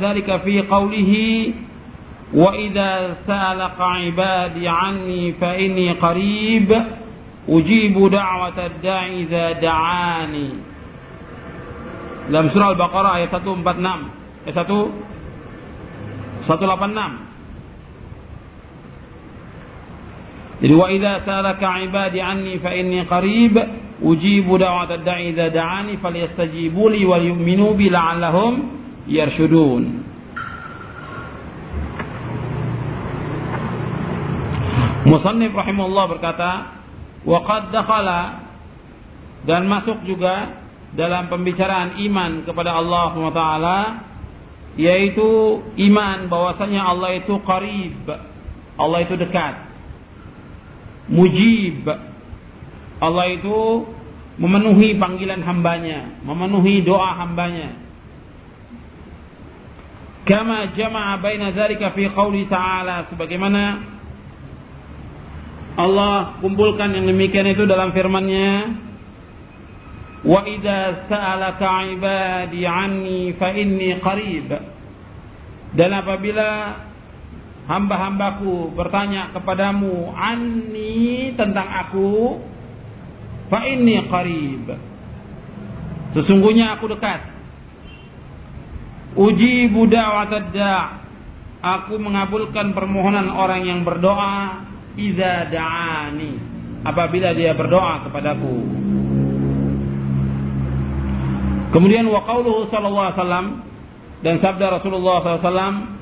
وإذا سألق عبادي عني فإني قريب أجيب دعوة الداعي إذا دعاني dalam surah Al-Baqarah ayat 146 ayat 1 186 Jadi wa idza salaka ibadi anni fa inni qarib ujibu da'wat ad-da'i idza da'ani falyastajibu li wal yu'minu bi la'allahum yarshudun. Musannif rahimahullah berkata, wa qad dakhala dan masuk juga dalam pembicaraan iman kepada Allah SWT yaitu iman bahwasanya Allah itu qarib Allah itu dekat mujib Allah itu memenuhi panggilan hambanya, memenuhi doa hambanya. Kama jama'a baina dzalika fi qouli ta'ala sebagaimana Allah kumpulkan yang demikian itu dalam firman-Nya Wa idza sa'alaka 'ibadi 'anni fa inni qarib. Dan apabila hamba-hambaku bertanya kepadamu anni tentang aku fa inni qarib. Sesungguhnya aku dekat. Uji da'watad da' Aku mengabulkan permohonan orang yang berdoa iza da'ani apabila dia berdoa kepadaku. Kemudian wa qauluhu sallallahu alaihi wasallam dan sabda Rasulullah SAW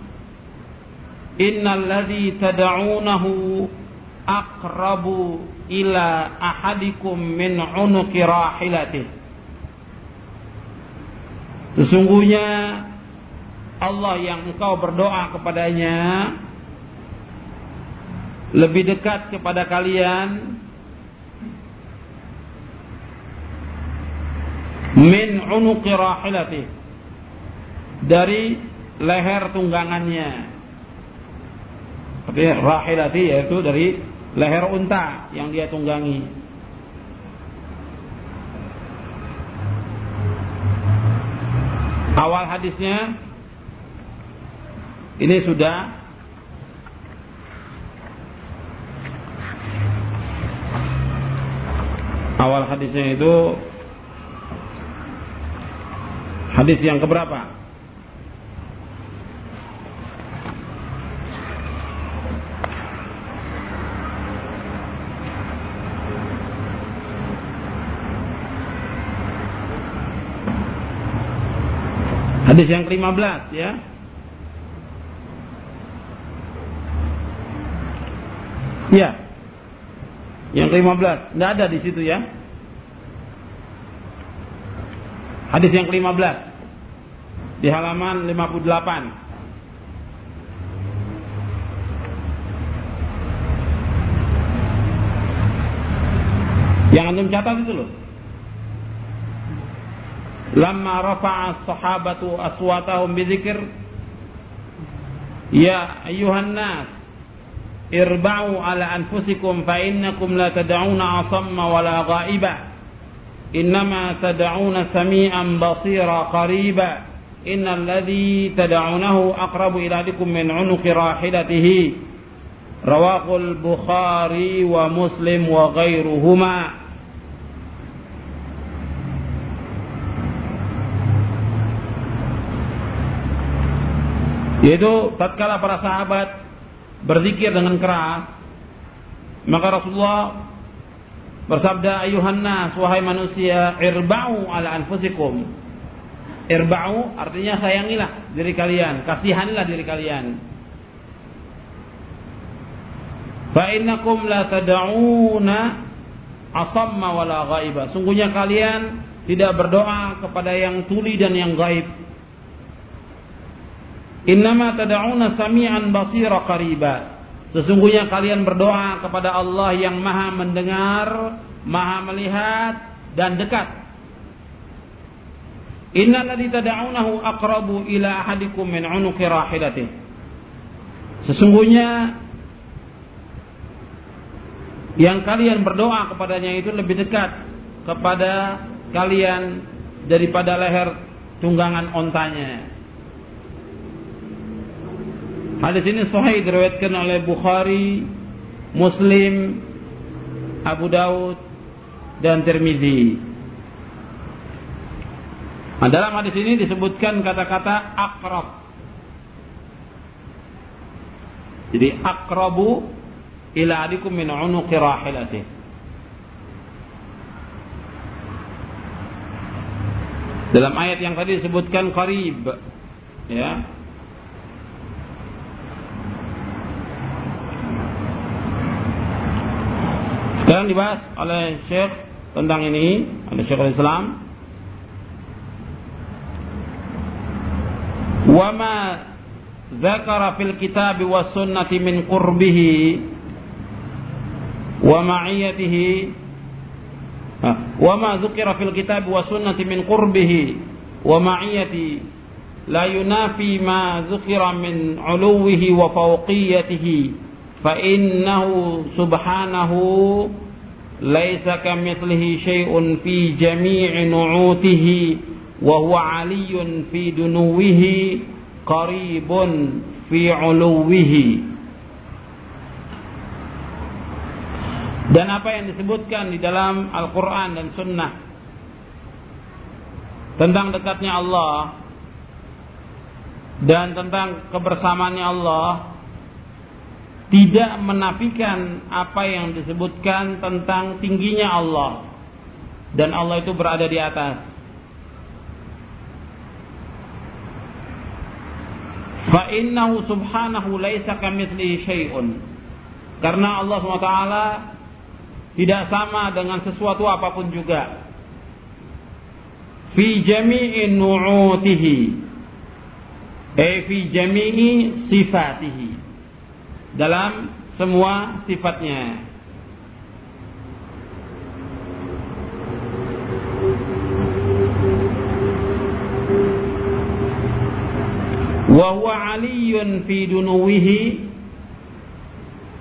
Innal ladzi tad'unahu aqrabu ila ahadikum min unuqi rahilatih Sesungguhnya Allah yang engkau berdoa kepadanya lebih dekat kepada kalian. Min unuqi rahilati. Dari leher tunggangannya. Tapi rahilati yaitu dari leher unta yang dia tunggangi. Awal hadisnya ini sudah awal hadisnya itu hadis yang keberapa? Hadis yang ke-15 ya. Ya. Yang ke-15, tidak ada di situ ya. Hadis yang ke-15 di halaman 58. Yang antum catat itu loh. Lama rafa'a sahabatu aswatahum bizikir Ya ayuhan nas irba'u ala anfusikum fa innakum la tad'una asamma wala ghaiba innama tad'una sami'an basira qariba innal ladhi tad'unahu aqrabu ila adikum min 'unuqi rahilatihi rawahul bukhari wa muslim wa ghairuhuma yaitu tatkala para sahabat berzikir dengan keras, maka Rasulullah bersabda ayuhan nas wahai manusia irba'u ala anfusikum. Irba'u artinya sayangilah diri kalian, kasihanilah diri kalian. Fa innakum la tad'una asamma wala ghaiba. Sungguhnya kalian tidak berdoa kepada yang tuli dan yang gaib Innama tad'una sami'an basira qariba. Sesungguhnya kalian berdoa kepada Allah yang Maha mendengar, Maha melihat dan dekat. Innalladzi tad'unahu aqrabu ila ahadikum min 'unuqi rahilatih. Sesungguhnya yang kalian berdoa kepadanya itu lebih dekat kepada kalian daripada leher tunggangan ontanya. Hadis ini sahih diriwayatkan oleh Bukhari, Muslim, Abu Daud dan Tirmizi. Nah, dalam hadis ini disebutkan kata-kata akrab. Jadi akrabu ila adikum min unuqi rahilati. Dalam ayat yang tadi disebutkan qarib ya Sekarang dibahas oleh Syekh tentang ini, oleh Syekhul Islam. Wa ma dzakara fil kitab was sunnati min qurbihi wa ma'iyatihi. Wa ma dzukira fil kitab was sunnati min qurbihi wa ma'iyati. La yunafi ma dzukira min uluwihi wa fawqiyatihi فإنه سبحانه ليس كمثله شيء في جميع نعوته وهو علي في دنوه قريب في علوه dan apa yang disebutkan di dalam Al-Quran dan Sunnah tentang dekatnya Allah dan tentang kebersamaannya Allah tidak menafikan apa yang disebutkan tentang tingginya Allah dan Allah itu berada di atas. Fa innahu subhanahu laisa kamitslihi syai'un. Karena Allah SWT tidak sama dengan sesuatu apa pun juga. Fi jami'i nu'utihi. Eh fi jami'i sifatihi. Dalam semua sifatnya. Wa huwa fi dunuwihi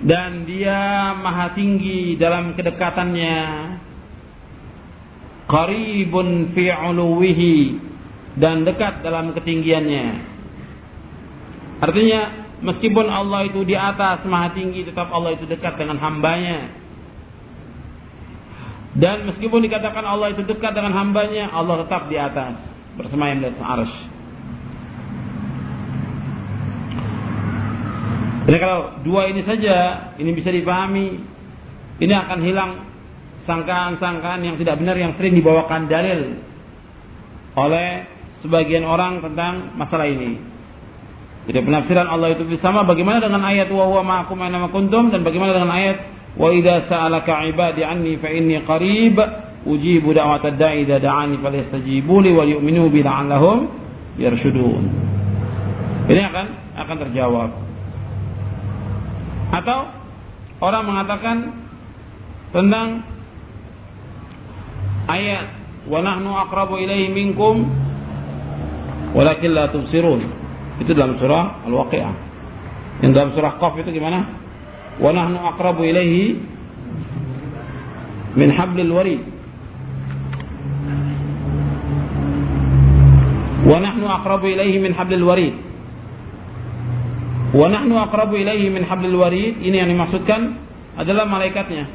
dan dia maha tinggi dalam kedekatannya qaribun fi uluwihi dan dekat dalam ketinggiannya artinya meskipun Allah itu di atas maha tinggi tetap Allah itu dekat dengan hambanya. Dan meskipun dikatakan Allah itu dekat dengan hambanya Allah tetap di atas. Bersemayam di atas arsh. Jadi kalau dua ini saja ini bisa dipahami, ini akan hilang sangkaan-sangkaan yang tidak benar yang sering dibawakan dalil oleh sebagian orang tentang masalah ini. Jadi penafsiran Allah itu sama bagaimana dengan ayat wa huwa ma'akum aina kuntum dan bagaimana dengan ayat wa idza sa'alaka 'ibadi anni fa inni qarib ujibu da'watad da'i idza da'ani falyastajibu li wa yu'minu bi la'allahum yarshudun. Ini akan akan terjawab. Atau orang mengatakan tentang ayat wa nahnu aqrabu ilaihi minkum walakin la tubsirun. Itu dalam surah Al-Waqiah. Yang dalam surah Qaf itu gimana? Wa nahnu aqrabu ilaihi min hablil warid. Wa nahnu aqrabu ilaihi min hablil warid. Wa nahnu aqrabu ilaihi min hablil warid. Ini yang dimaksudkan adalah malaikatnya.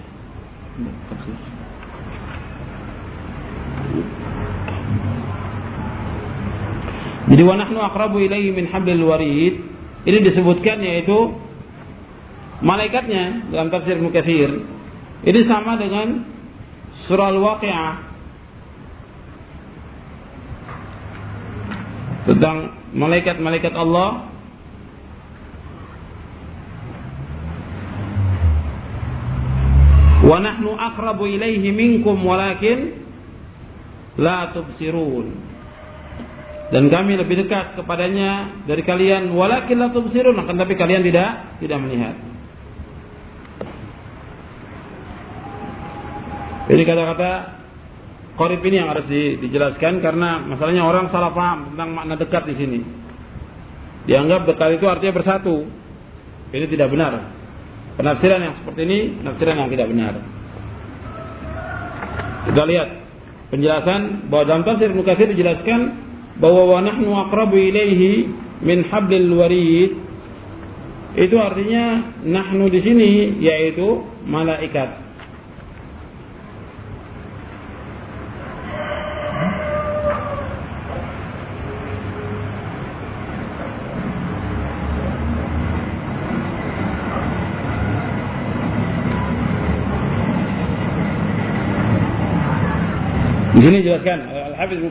Jadi wa nahnu aqrabu ilaihi min hablil warid. Ini disebutkan yaitu malaikatnya dalam tafsir Mukatsir. Ini sama dengan surah Al-Waqiah tentang malaikat-malaikat Allah wa nahnu aqrabu ilaihi minkum walakin la tubsirun dan kami lebih dekat kepadanya dari kalian walakin la tubsirun akan tapi kalian tidak tidak melihat ini kata-kata Qorib ini yang harus dijelaskan karena masalahnya orang salah paham tentang makna dekat di sini. Dianggap dekat itu artinya bersatu. Ini tidak benar. Penafsiran yang seperti ini penafsiran yang tidak benar. Kita lihat penjelasan bahwa dalam tafsir Mukatsir dijelaskan bahwa wa nahnu aqrabu ilaihi min hablil warid itu artinya nahnu di sini yaitu malaikat. Di sini jelaskan Al-Hafiz Ibnu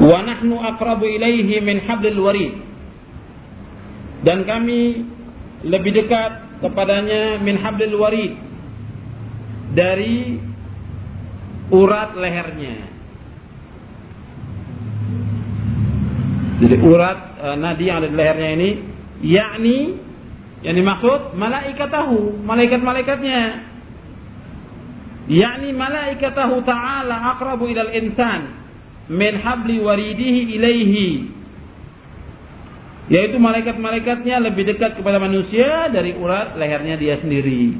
Wa nahnu aqrabu ilaihi min hablil warid. Dan kami lebih dekat kepadanya min hablil warid dari urat lehernya. Jadi urat uh, nadi yang ada di lehernya ini yakni yang dimaksud malaikatahu, malaikat-malaikatnya. Yakni malaikatahu ta'ala aqrabu ilal insan min habli waridihi ilaihi. Yaitu malaikat-malaikatnya lebih dekat kepada manusia dari urat lehernya dia sendiri.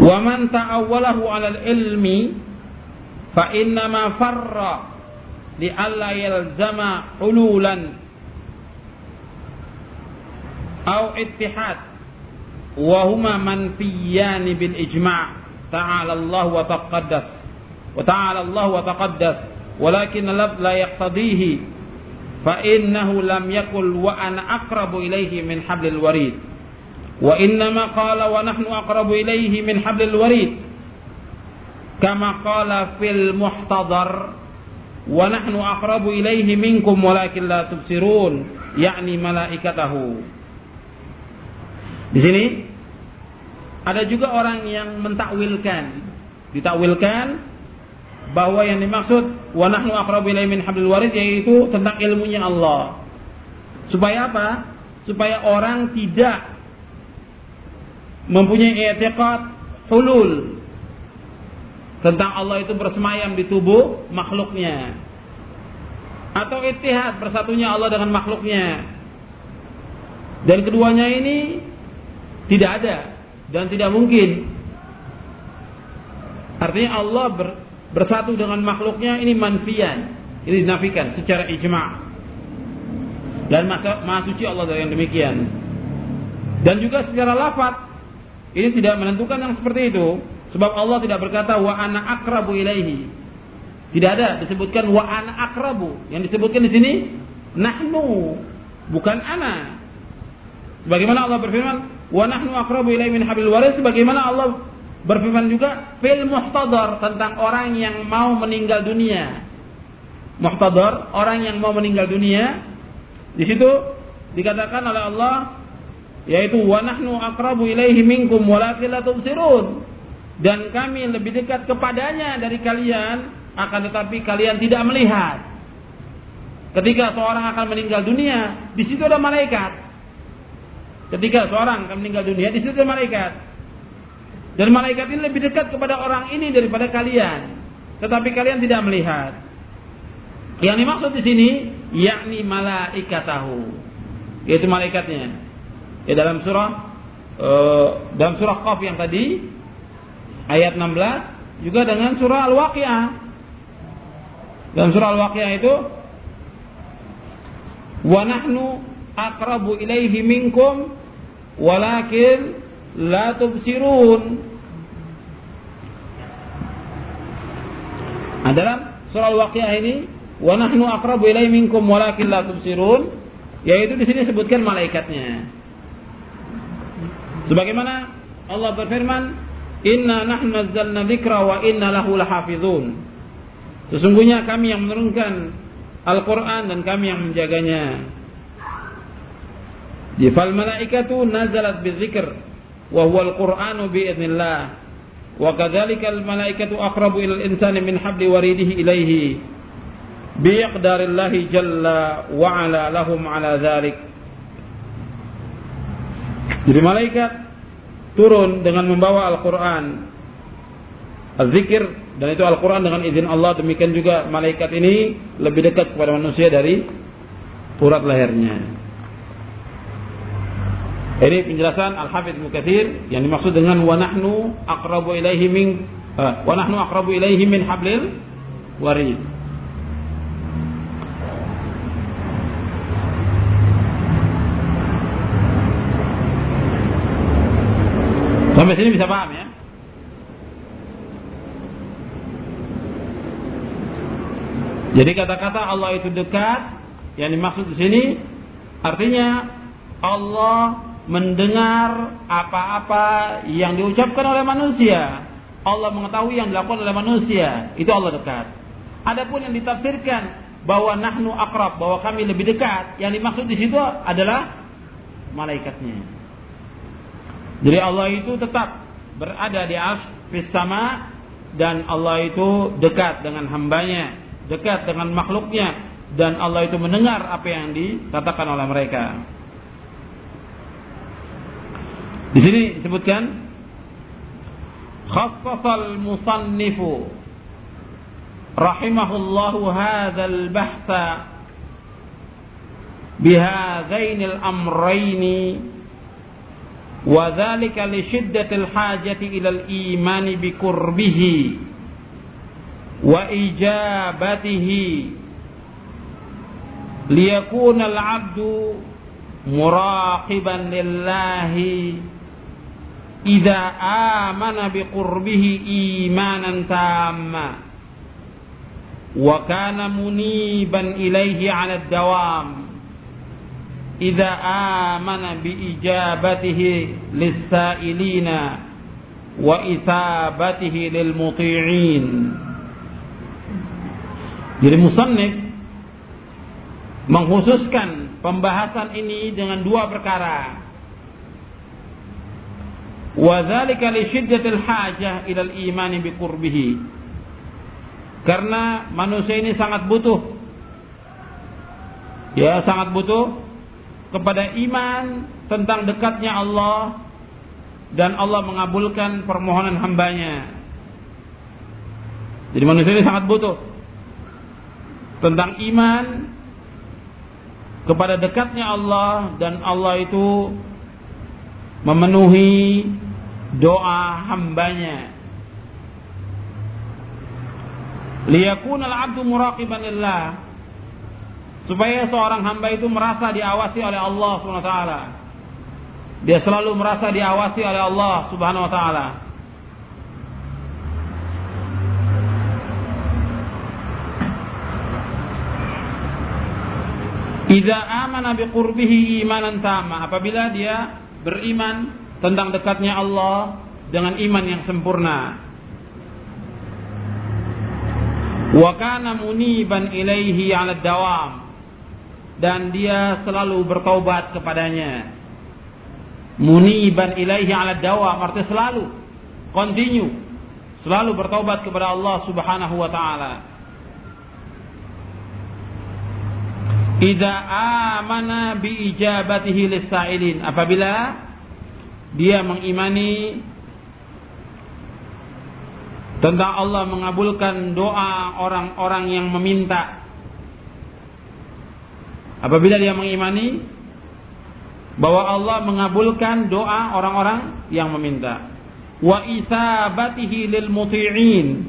Wa man ta'awwalahu 'alal ilmi fa innama farra li alla yalzama hululan au ittihad wa huma manfiyan bil ijma' ta'ala Allah wa taqaddas wa ta'ala Allah wa taqaddas walakin lafz la yaqtadihi fa innahu lam yakul wa ana aqrabu ilayhi min hablil warid wa innama qala wa nahnu aqrabu ilayhi min hablil warid kama qala fil muhtadar wa nahnu aqrabu ilayhi minkum walakin la tubsirun yakni malaikatahu di sini ada juga orang yang mentakwilkan. Ditakwilkan bahwa yang dimaksud wa nahnu aqrabu min hablil warid yaitu tentang ilmunya Allah. Supaya apa? Supaya orang tidak mempunyai i'tiqad hulul. Tentang Allah itu bersemayam di tubuh makhluknya. Atau ittihad bersatunya Allah dengan makhluknya. Dan keduanya ini tidak ada dan tidak mungkin artinya Allah ber, bersatu dengan makhluknya ini manfian ini dinafikan secara ijma' dan masa, maha suci Allah dari yang demikian dan juga secara lafaz ini tidak menentukan yang seperti itu. Sebab Allah tidak berkata wa ana akrabu ilaihi. Tidak ada disebutkan wa ana akrabu. Yang disebutkan di sini nahnu, bukan ana. Sebagaimana Allah berfirman, wa nahnu akrabu ilaihi min hablil waris sebagaimana Allah berfirman juga fil muhtadar tentang orang yang mau meninggal dunia. Muhtadar, orang yang mau meninggal dunia. Di situ dikatakan oleh Allah yaitu wa nahnu aqrabu ilaihi minkum walakin la tubsirun dan kami lebih dekat kepadanya dari kalian akan tetapi kalian tidak melihat ketika seorang akan meninggal dunia di situ ada malaikat ketika seorang akan meninggal dunia di situ malaikat. Dan malaikat ini lebih dekat kepada orang ini daripada kalian. Tetapi kalian tidak melihat. Yang dimaksud di sini yakni malaikatahu. Yaitu malaikatnya. Ya dalam surah uh, dalam surah Qaf yang tadi ayat 16 juga dengan surah Al-Waqiah. Dalam surah Al-Waqiah itu wa nahnu aqrabu ilaihi minkum walakin la tubsirun. Nah, dalam surah Al-Waqiah ini wa nahnu aqrabu ilaihi minkum walakin la tubsirun yaitu di sini sebutkan malaikatnya. Sebagaimana Allah berfirman, "Inna nahnu nazzalna dzikra wa inna lahu lahafizun." Sesungguhnya kami yang menurunkan Al-Qur'an dan kami yang menjaganya. Fal malaikatu nazalat bidzikr wa huwa al-Qur'anu bi idznillah. Wa kadzalika al-malaikatu aqrabu ila al-insani min habli waridihi ilaihi biqdarillahi jalla wa ala lahum ala dzalik. Jadi malaikat turun dengan membawa Al-Quran. Al-Zikir dan itu Al-Quran dengan izin Allah. Demikian juga malaikat ini lebih dekat kepada manusia dari urat lehernya. Ini penjelasan Al-Hafidh Mukathir yang dimaksud dengan wa nahnu aqrabu ilaihi min uh, wa nahnu ilaihi min hablil warid. Sampai sini bisa paham ya? Jadi kata-kata Allah itu dekat, yang dimaksud di sini artinya Allah mendengar apa-apa yang diucapkan oleh manusia. Allah mengetahui yang dilakukan oleh manusia. Itu Allah dekat. Adapun yang ditafsirkan bahwa nahnu akrab, bahwa kami lebih dekat, yang dimaksud di situ adalah malaikatnya. Jadi Allah itu tetap berada di as sama dan Allah itu dekat dengan hambanya, dekat dengan makhluknya dan Allah itu mendengar apa yang dikatakan oleh mereka. Di sini disebutkan خصص المصنف رحمه الله هذا البحث بهذين الأمرين وذلك لشدة الحاجة إلى الإيمان بقربه وإجابته ليكون العبد مراقبا لله idza amana biqurbihi imanan tamma. Wa kana muniban ilaihi 'ala dawam idza amana bi ijabatihi lisailina wa itabatihi lil-muti'in. Jadi musannif mengkhususkan pembahasan ini dengan dua perkara. Wa li syiddatil hajah. Karena manusia ini sangat butuh ya sangat butuh kepada iman tentang dekatnya Allah dan Allah mengabulkan permohonan hambanya. Jadi manusia ini sangat butuh tentang iman kepada dekatnya Allah dan Allah itu memenuhi doa hambanya. Liyakun al-abdu muraqiban lillah supaya seorang hamba itu merasa diawasi oleh Allah taala. Dia selalu merasa diawasi oleh Allah Subhanahu wa taala. Iza amana biqurbihi imanan tama. Apabila dia beriman tentang dekatnya Allah dengan iman yang sempurna. Wa kana muniban ilaihi 'ala dawam. Dan dia selalu bertaubat kepadanya. Muniban ilaihi 'ala dawam artinya selalu continue selalu bertaubat kepada Allah Subhanahu wa taala. Idza amana bi ijabatihi lisailin apabila dia mengimani tentang Allah mengabulkan doa orang-orang yang meminta. Apabila dia mengimani bahwa Allah mengabulkan doa orang-orang yang meminta. Wa isabatihi lil muti'in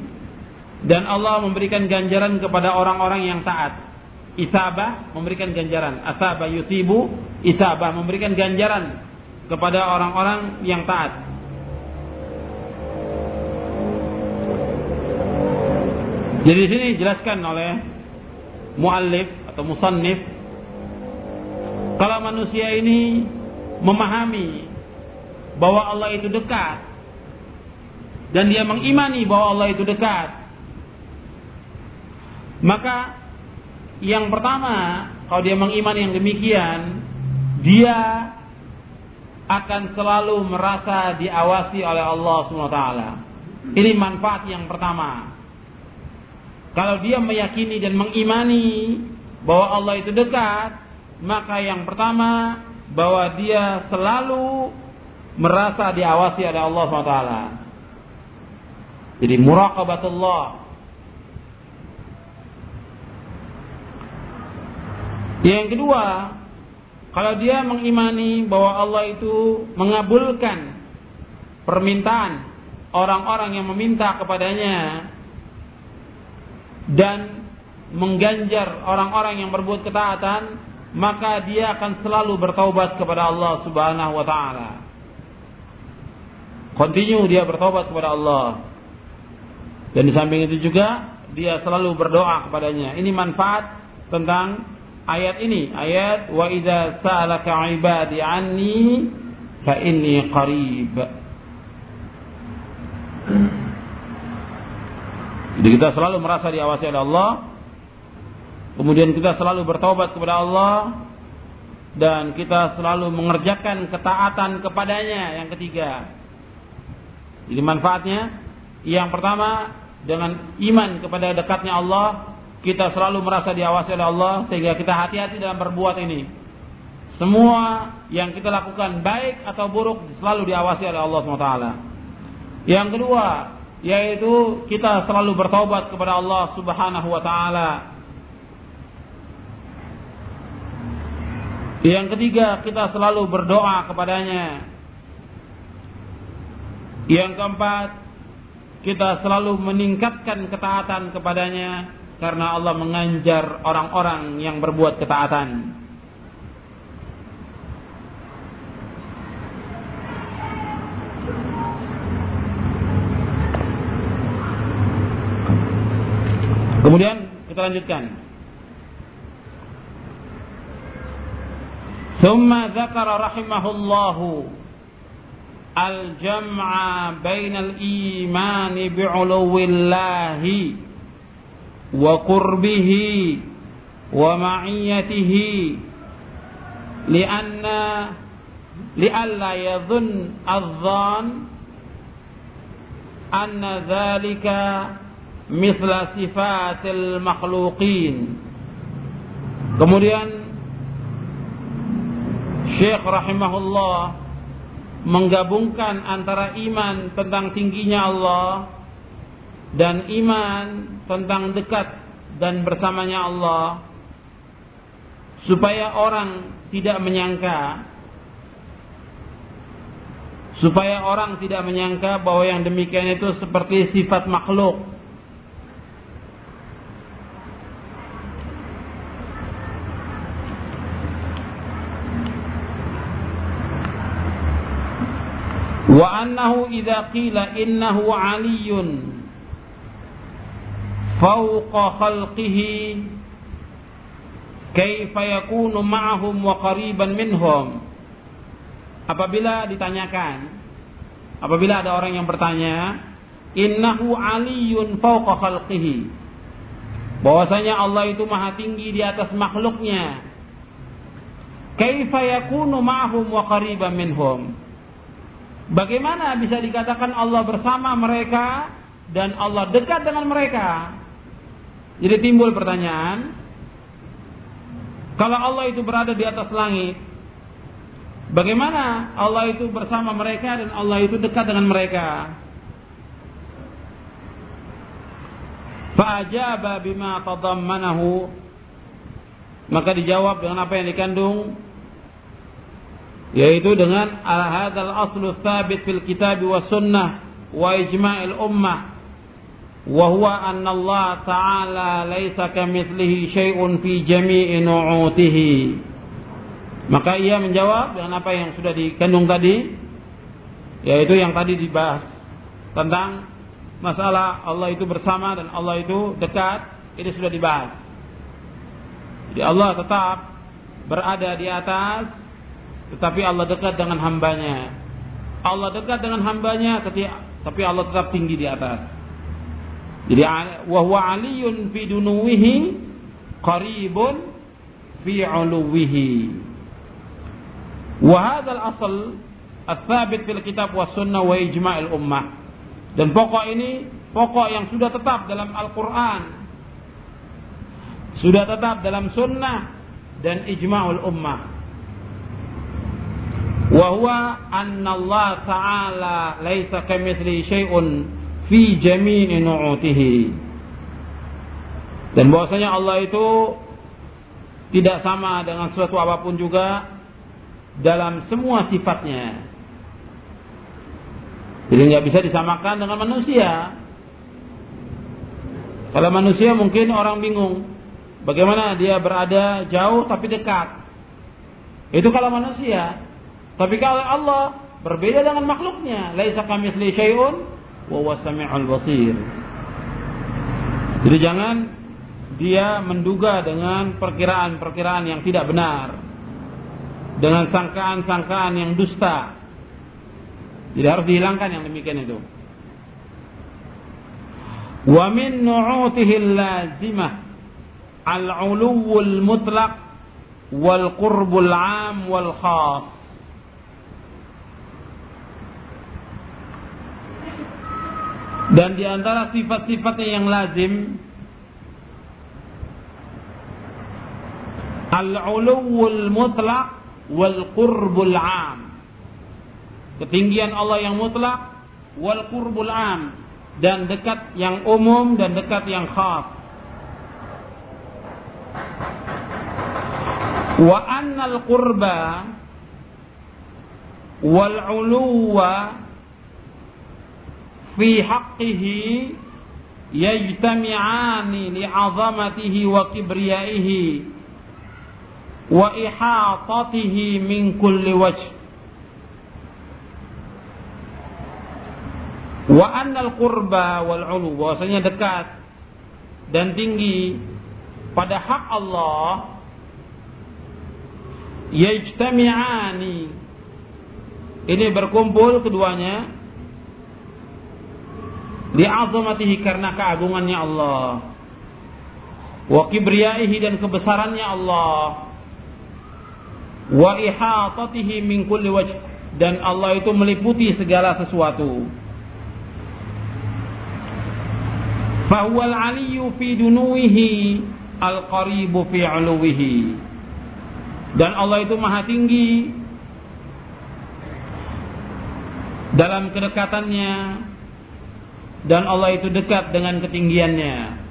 dan Allah memberikan ganjaran kepada orang-orang yang taat isabah memberikan ganjaran. Asabah yusibu isabah memberikan ganjaran kepada orang-orang yang taat. Jadi di sini dijelaskan oleh muallif atau musannif kalau manusia ini memahami bahwa Allah itu dekat dan dia mengimani bahwa Allah itu dekat maka yang pertama, kalau dia mengiman yang demikian, dia akan selalu merasa diawasi oleh Allah SWT. Ini manfaat yang pertama. Kalau dia meyakini dan mengimani bahwa Allah itu dekat, maka yang pertama bahwa dia selalu merasa diawasi oleh Allah SWT. Jadi muraqabatullah Yang kedua, kalau dia mengimani bahwa Allah itu mengabulkan permintaan orang-orang yang meminta kepadanya dan mengganjar orang-orang yang berbuat ketaatan, maka dia akan selalu bertaubat kepada Allah Subhanahu wa taala. Continue dia bertobat kepada Allah. Dan di samping itu juga dia selalu berdoa kepadanya. Ini manfaat tentang ayat ini, ayat wa idza sa'alaka 'ibadi 'anni fa inni qarib. Jadi kita selalu merasa diawasi oleh Allah. Kemudian kita selalu bertobat kepada Allah dan kita selalu mengerjakan ketaatan kepadanya yang ketiga. Jadi manfaatnya yang pertama dengan iman kepada dekatnya Allah kita selalu merasa diawasi oleh Allah sehingga kita hati-hati dalam berbuat ini. Semua yang kita lakukan baik atau buruk selalu diawasi oleh Allah SWT. Yang kedua, yaitu kita selalu bertobat kepada Allah Subhanahu wa taala. Yang ketiga, kita selalu berdoa kepadanya. Yang keempat, kita selalu meningkatkan ketaatan kepadanya karena Allah menganjar orang-orang yang berbuat ketaatan. Kemudian kita lanjutkan. ثم ذكر رحمه الله الجمع بين الإيمان بعلو الله وقربه ومعيته لأن لئلا يظن الظان أن ذلك mithla sifatil makhluqin. Kemudian Syekh rahimahullah menggabungkan antara iman tentang tingginya Allah dan iman tentang dekat dan bersamanya Allah supaya orang tidak menyangka supaya orang tidak menyangka bahwa yang demikian itu seperti sifat makhluk. Wa annahu idza qila innahu aliyun khalqihi kaifa yakunu ma'ahum wa qariban minhum apabila ditanyakan apabila ada orang yang bertanya innahu aliyun fawqa khalqihi? Bahwasanya Allah itu maha tinggi di atas makhluknya. Kaifa yakunu ma'ahum wa qariban minhum? Bagaimana bisa dikatakan Allah bersama mereka dan Allah dekat dengan mereka? Jadi timbul pertanyaan, kalau Allah itu berada di atas langit, bagaimana Allah itu bersama mereka dan Allah itu dekat dengan mereka? Fa'ajaba bima tadammanahu maka dijawab dengan apa yang dikandung yaitu dengan al-hadzal aslu tsabit fil kitab wa sunnah wa ijma'il ummah huwa anna Allah ta'ala laisa kamitslihi syai'un fi jami'i nu'utihi maka ia menjawab dengan apa yang sudah dikandung tadi yaitu yang tadi dibahas tentang masalah Allah itu bersama dan Allah itu dekat ini sudah dibahas jadi Allah tetap berada di atas tetapi Allah dekat dengan hambanya. Allah dekat dengan hambanya, tapi Allah tetap tinggi di atas. Jadi wahwa aliyun fi dunuwihi qaribun fi uluwihi. Wa hadzal asl ats-tsabit fil kitab was sunnah wa ijma'il ummah. Dan pokok ini pokok yang sudah tetap dalam Al-Qur'an. Sudah tetap dalam sunnah dan ijma'ul ummah wa huwa anna Allah ta'ala laisa kamitsli syai'un fi jami'i nu'utihi. Dan bahwasanya Allah itu tidak sama dengan sesuatu apa pun juga dalam semua sifatnya. Jadi nggak bisa disamakan dengan manusia. Kalau manusia mungkin orang bingung bagaimana dia berada jauh tapi dekat. Itu kalau manusia. Tapi kalau Allah berbeda dengan makhluknya, laisa kamitsli syai'un wa samiul basir. Jadi jangan dia menduga dengan perkiraan-perkiraan yang tidak benar. Dengan sangkaan-sangkaan yang dusta. Jadi harus dihilangkan yang demikian itu. Wa min nu'utihi lazimah al-uluwul mutlaq wal qurbul 'am wal khas. Dan di antara sifat-sifatnya yang lazim Al-uluwul mutlak wal qurbul am. Ketinggian Allah yang mutlak wal qurbul am dan dekat yang umum dan dekat yang khas. Wa annal qurba wal uluwa fi haqqihi yajtami'ani li'azamatihi wa kibriyaihi wa ihatatihi min kulli wajh. Wa annal qurba wal ulu bahwasanya dekat dan tinggi pada hak Allah yajtami'ani. Ini berkumpul keduanya di azamatihi karena keagungannya Allah. Wa kibriyaihi dan kebesarannya Allah. Wa ihatatihi min kulli wajh dan Allah itu meliputi segala sesuatu. Fahuwal aliyu fi dunuwihi al-qaribu fi uluwihi. Dan Allah itu maha tinggi dalam kedekatannya dan Allah itu dekat dengan ketinggiannya.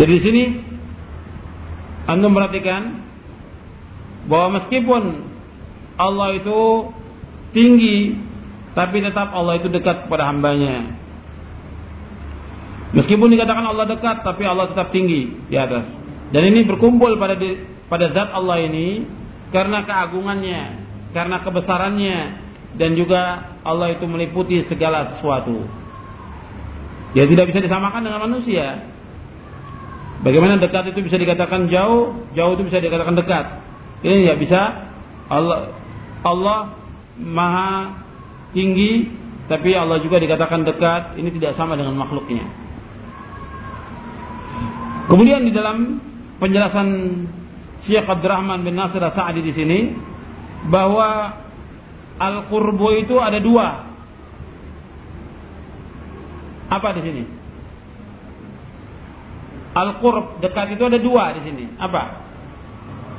Jadi di sini Anda perhatikan bahwa meskipun Allah itu tinggi tapi tetap Allah itu dekat kepada hambanya meskipun dikatakan Allah dekat tapi Allah tetap tinggi di atas dan ini berkumpul pada di, pada zat Allah ini karena keagungannya karena kebesarannya dan juga Allah itu meliputi segala sesuatu ya tidak bisa disamakan dengan manusia bagaimana dekat itu bisa dikatakan jauh jauh itu bisa dikatakan dekat ini nggak bisa. Allah Allah maha tinggi, tapi Allah juga dikatakan dekat. Ini tidak sama dengan makhluknya. Kemudian di dalam penjelasan Syekh Abdurrahman bin Nasir Sa'di di sini bahwa al-qurbu itu ada dua. Apa di sini? Al-qurb dekat itu ada dua di sini. Apa?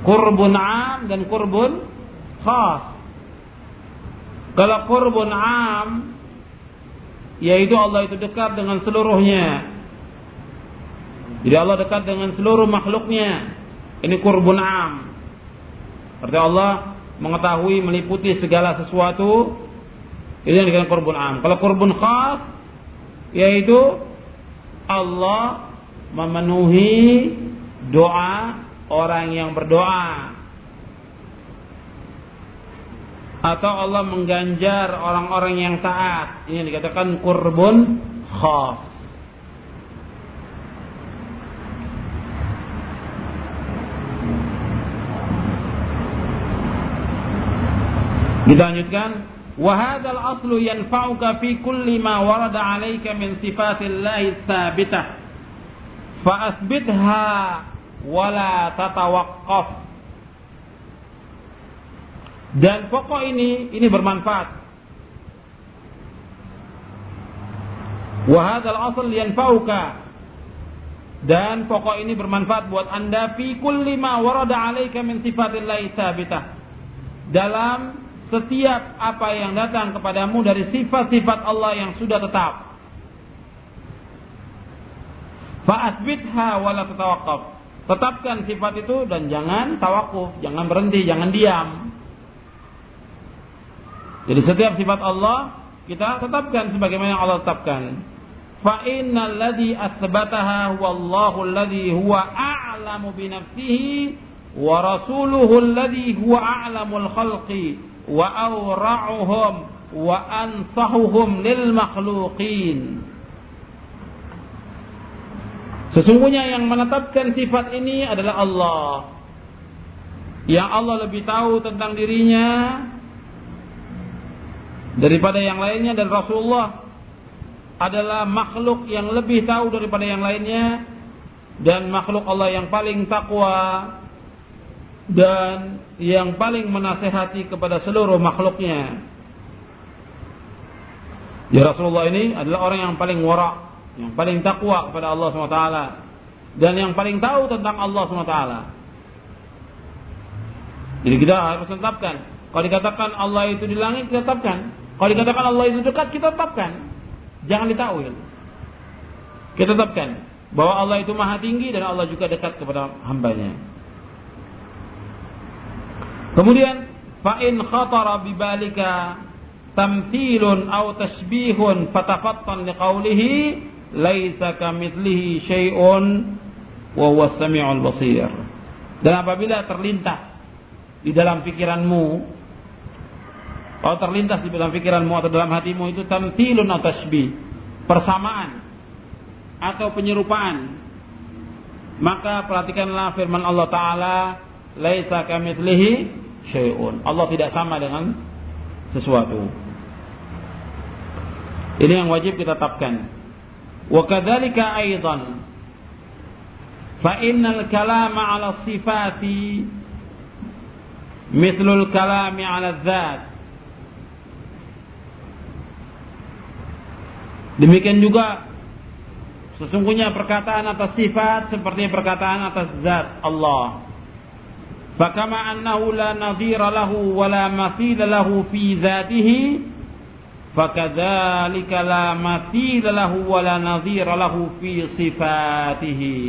Kurbun am dan kurbun khas. Kalau kurbun am yaitu Allah itu dekat dengan seluruhnya. Jadi Allah dekat dengan seluruh makhluknya. Ini kurbun am. Berarti Allah mengetahui meliputi segala sesuatu. Ini yang dikatakan kurbun am. Kalau kurbun khas yaitu Allah memenuhi doa orang yang berdoa atau Allah mengganjar orang-orang yang taat. Ini dikatakan kurbun khas. Kita lanjutkan. Wahadal aslu yanfa'uka fi kulli ma warada 'alaika min sifatillahi tsabitah. Fa asbitha tatawaqqaf. Dan pokok ini ini bermanfaat. Wa hadzal asl yanfa'uka. Dan pokok ini bermanfaat buat Anda fi kulli ma warada 'alaika min sifatillahi tsabitah. Dalam setiap apa yang datang kepadamu dari sifat-sifat Allah yang sudah tetap. Fa'asbitha wa la. Tetapkan sifat itu dan jangan tawakuf, jangan berhenti, jangan diam. Jadi setiap sifat Allah kita tetapkan sebagaimana yang Allah tetapkan. Fa innal ladzi asbataha wallahu alladzi huwa a'lamu bi nafsihi wa rasuluhu alladzi huwa a'lamul khalqi wa awra'uhum wa ansahuhum lil makhluqin. Sesungguhnya yang menetapkan sifat ini adalah Allah. Yang Allah lebih tahu tentang dirinya daripada yang lainnya dan Rasulullah adalah makhluk yang lebih tahu daripada yang lainnya dan makhluk Allah yang paling takwa dan yang paling menasehati kepada seluruh makhluknya. Ya Rasulullah ini adalah orang yang paling warak yang paling takwa kepada Allah SWT dan yang paling tahu tentang Allah SWT. Jadi kita harus tetapkan. Kalau dikatakan Allah itu di langit, kita tetapkan. Kalau dikatakan Allah itu dekat, kita tetapkan. Jangan ditakwil. Kita tetapkan bahwa Allah itu maha tinggi dan Allah juga dekat kepada hambanya. Kemudian, fa'in khatara bibalika tamthilun aw tashbihun fatafattan liqaulihi laisa kamitslihi syai'un wa huwa samiul basir. Dan apabila terlintas di dalam pikiranmu kalau terlintas di dalam pikiranmu atau dalam hatimu itu tamthilun atau tashbih, persamaan atau penyerupaan. Maka perhatikanlah firman Allah taala, "Laisa kamitslihi syai'un." Allah tidak sama dengan sesuatu. Ini yang wajib kita tetapkan. Wa kadzalika aidan fa innal kalama 'ala sifati mithlul kalami 'ala dzat Demikian juga sesungguhnya perkataan atas sifat seperti perkataan atas zat Allah. La nadhira lahu wa la mathila lahu fi zatihi fakadzalika la mathila lahu wa la nadhira lahu fi sifatihi.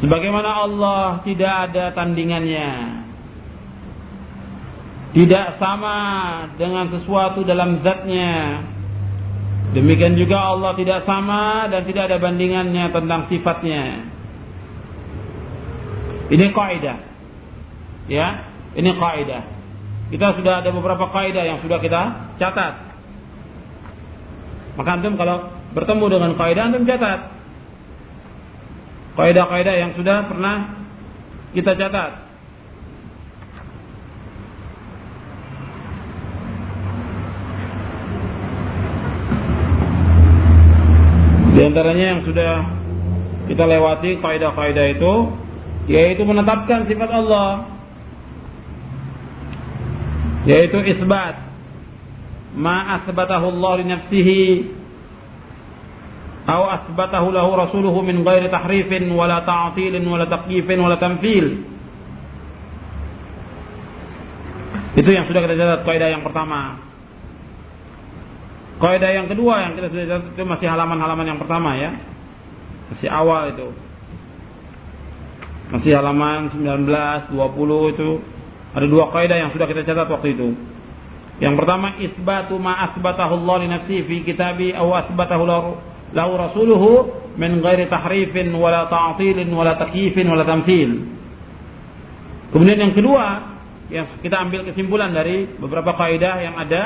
Sebagaimana Allah tidak ada tandingannya. Tidak sama dengan sesuatu dalam zatnya Demikian juga Allah tidak sama dan tidak ada bandingannya tentang sifatnya. Ini kaidah. Ya, ini kaidah. Kita sudah ada beberapa kaidah yang sudah kita catat. Maka antum kalau bertemu dengan kaidah antum catat. Kaidah-kaidah yang sudah pernah kita catat. Di antaranya yang sudah kita lewati kaidah-kaidah itu yaitu menetapkan sifat Allah. Yaitu isbat. Ma asbatahu Allah li nafsihi. Atau asbatahu lahu rasuluhu min ghairi tahrifin wala ta'tilin wala taqyifin wala tamthil. Itu yang sudah kita catat kaidah yang pertama. Kaidah yang kedua yang kita sudah itu masih halaman-halaman yang pertama ya. Masih awal itu. Masih halaman 19, 20 itu ada dua kaidah yang sudah kita catat waktu itu. Yang pertama isbatu ma asbatahu Allah li nafsi fi kitabi aw asbatahu lahu rasuluhu min ghairi tahrifin wala ta'tilin wala takyifin wala tamthil. Kemudian yang kedua yang kita ambil kesimpulan dari beberapa kaidah yang ada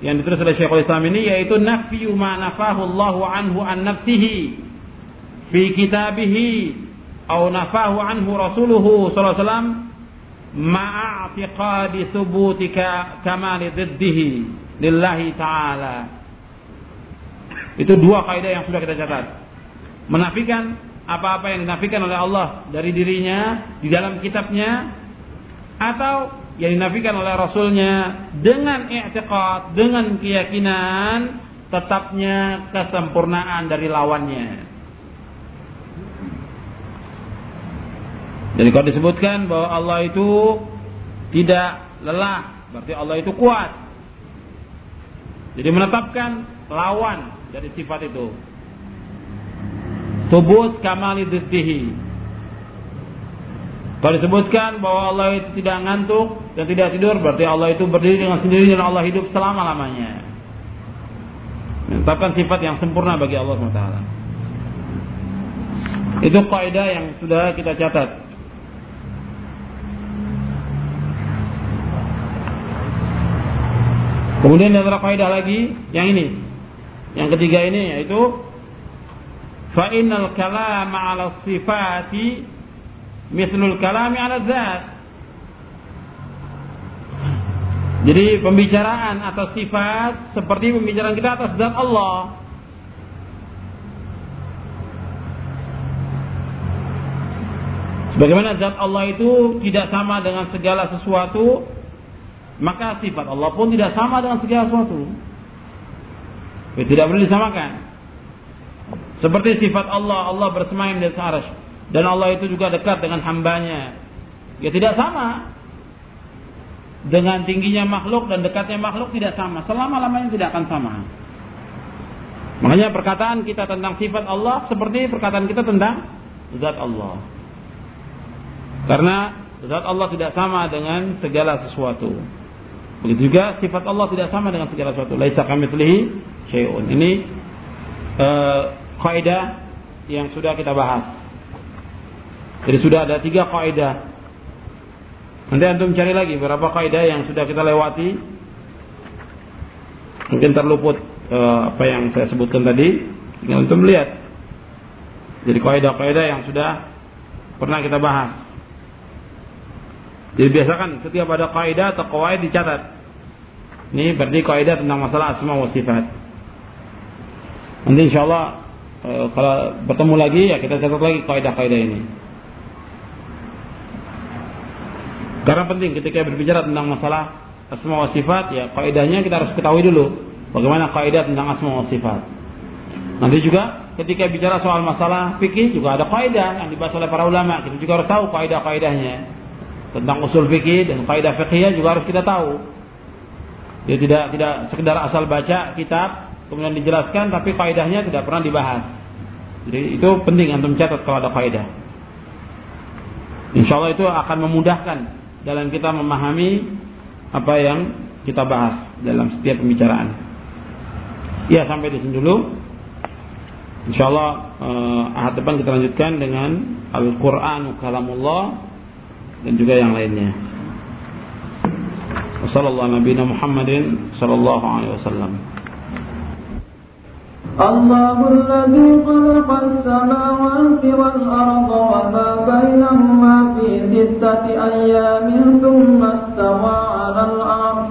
yang ditulis oleh Syekhul Islam ini yaitu nafyu ma nafahu Allah anhu an nafsihi fi kitabihi atau nafahu anhu rasuluhu sallallahu alaihi wasallam lillahi ta'ala itu dua kaidah yang sudah kita catat menafikan apa-apa yang dinafikan oleh Allah dari dirinya di dalam kitabnya atau yang dinafikan oleh Rasulnya dengan i'tiqad, dengan keyakinan tetapnya kesempurnaan dari lawannya. Jadi kalau disebutkan bahwa Allah itu tidak lelah, berarti Allah itu kuat. Jadi menetapkan lawan dari sifat itu. Tubut kamali dzatihi. Kalau disebutkan bahwa Allah itu tidak ngantuk dan tidak tidur, berarti Allah itu berdiri dengan sendirinya dan Allah hidup selama-lamanya. Menetapkan sifat yang sempurna bagi Allah SWT. Itu kaidah yang sudah kita catat. Kemudian ada kaidah lagi yang ini. Yang ketiga ini yaitu fa innal kalama 'ala sifati mithlul kalami ala zat. Jadi pembicaraan atas sifat seperti pembicaraan kita atas zat Allah. Bagaimana zat Allah itu tidak sama dengan segala sesuatu, maka sifat Allah pun tidak sama dengan segala sesuatu. Tidak boleh disamakan. Seperti sifat Allah, Allah bersemayam di atas. Dan Allah itu juga dekat dengan hambanya. Ya tidak sama. Dengan tingginya makhluk dan dekatnya makhluk tidak sama. Selama-lamanya tidak akan sama. Makanya perkataan kita tentang sifat Allah seperti perkataan kita tentang zat Allah. Karena zat Allah tidak sama dengan segala sesuatu. Begitu juga sifat Allah tidak sama dengan segala sesuatu. Laisa kamitslihi syai'un. Ini uh, kaidah yang sudah kita bahas. Jadi sudah ada tiga kaidah. Nanti antum cari lagi beberapa kaidah yang sudah kita lewati. Mungkin terluput uh, apa yang saya sebutkan tadi. Tinggal antum lihat. Jadi kaidah-kaidah yang sudah pernah kita bahas. Jadi biasakan setiap ada kaidah atau kawaid dicatat. Ini berarti kaidah tentang masalah asma wa sifat. Nanti insya Allah e, kalau bertemu lagi ya kita catat lagi kaidah-kaidah ini. Karena penting ketika berbicara tentang masalah asma wa sifat ya kaidahnya kita harus ketahui dulu bagaimana kaidah tentang asma wa sifat. Nanti juga ketika bicara soal masalah fikih juga ada kaidah yang dibahas oleh para ulama. Kita juga harus tahu kaidah-kaidahnya tentang usul fikih dan kaidah fikih juga harus kita tahu. Dia tidak tidak sekedar asal baca kitab kemudian dijelaskan tapi kaidahnya tidak pernah dibahas. Jadi itu penting untuk mencatat kalau ada kaidah. Insya Allah itu akan memudahkan dalam kita memahami apa yang kita bahas dalam setiap pembicaraan. Ya sampai di sini dulu. Insya Allah eh, ahad depan kita lanjutkan dengan Al-Quran Kalamullah dan juga yang lainnya. Wassalamualaikum Nabi Muhammad sallallahu alaihi wasallam. الله الذي خلق السماوات والأرض وما بينهما في ستة أيام ثم استوى على العرش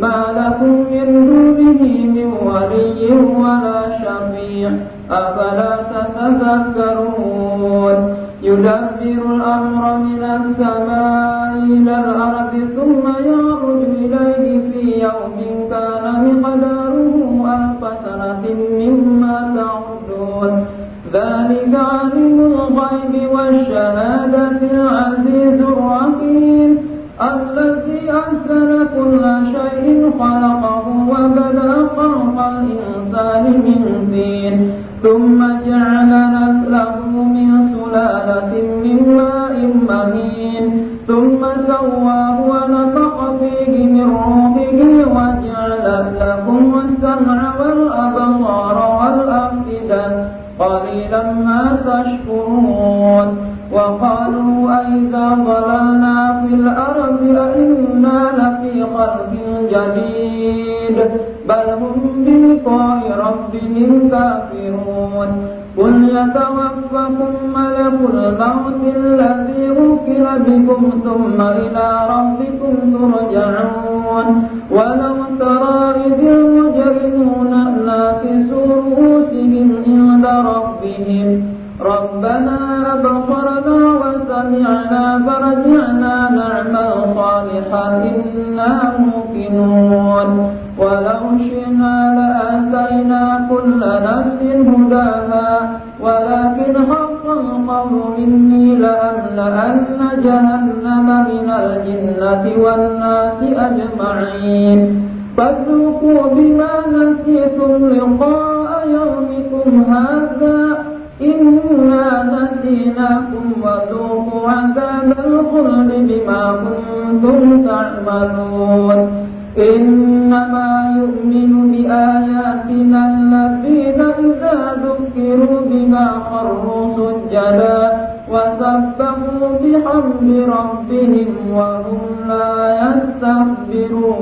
ما لكم من دونه من ولي ولا شفيع أفلا تتذكرون يدبر الأمر من السماء إلى الأرض ثم يعرج إليه في يوم كان مقداره ألف سنة مما تعدون. ذلك علم الغيب والشهادة العزيز الرحيم. الذي أحسن كل شيء خلقه وبدأ خلق الإنسان من دين ثم ربهم كافرون قل يتوفكم ملك الموت الذي وكل بكم ثم إلى ربكم ترجعون. ولو ترى إذ المجرمون ناكسوا رؤوسهم عند ربهم ربنا أبصرنا وسمعنا فرجعنا نعمل صالحا إنا موقنون. ولو شئنا لآتينا كل نفس هداها ولكن حق القول مني لأملأن جهنم من الجنة والناس أجمعين. فاذوقوا بما نسيتم لقاء يومكم هذا إنا نسيناكم وذوقوا عذاب الخلد بما كنتم تعملون. إنما يؤمن بآياتنا الذين إذا ذكروا بما خروا سجدا وسبحوا بحمد ربهم وهم لا يستكبرون.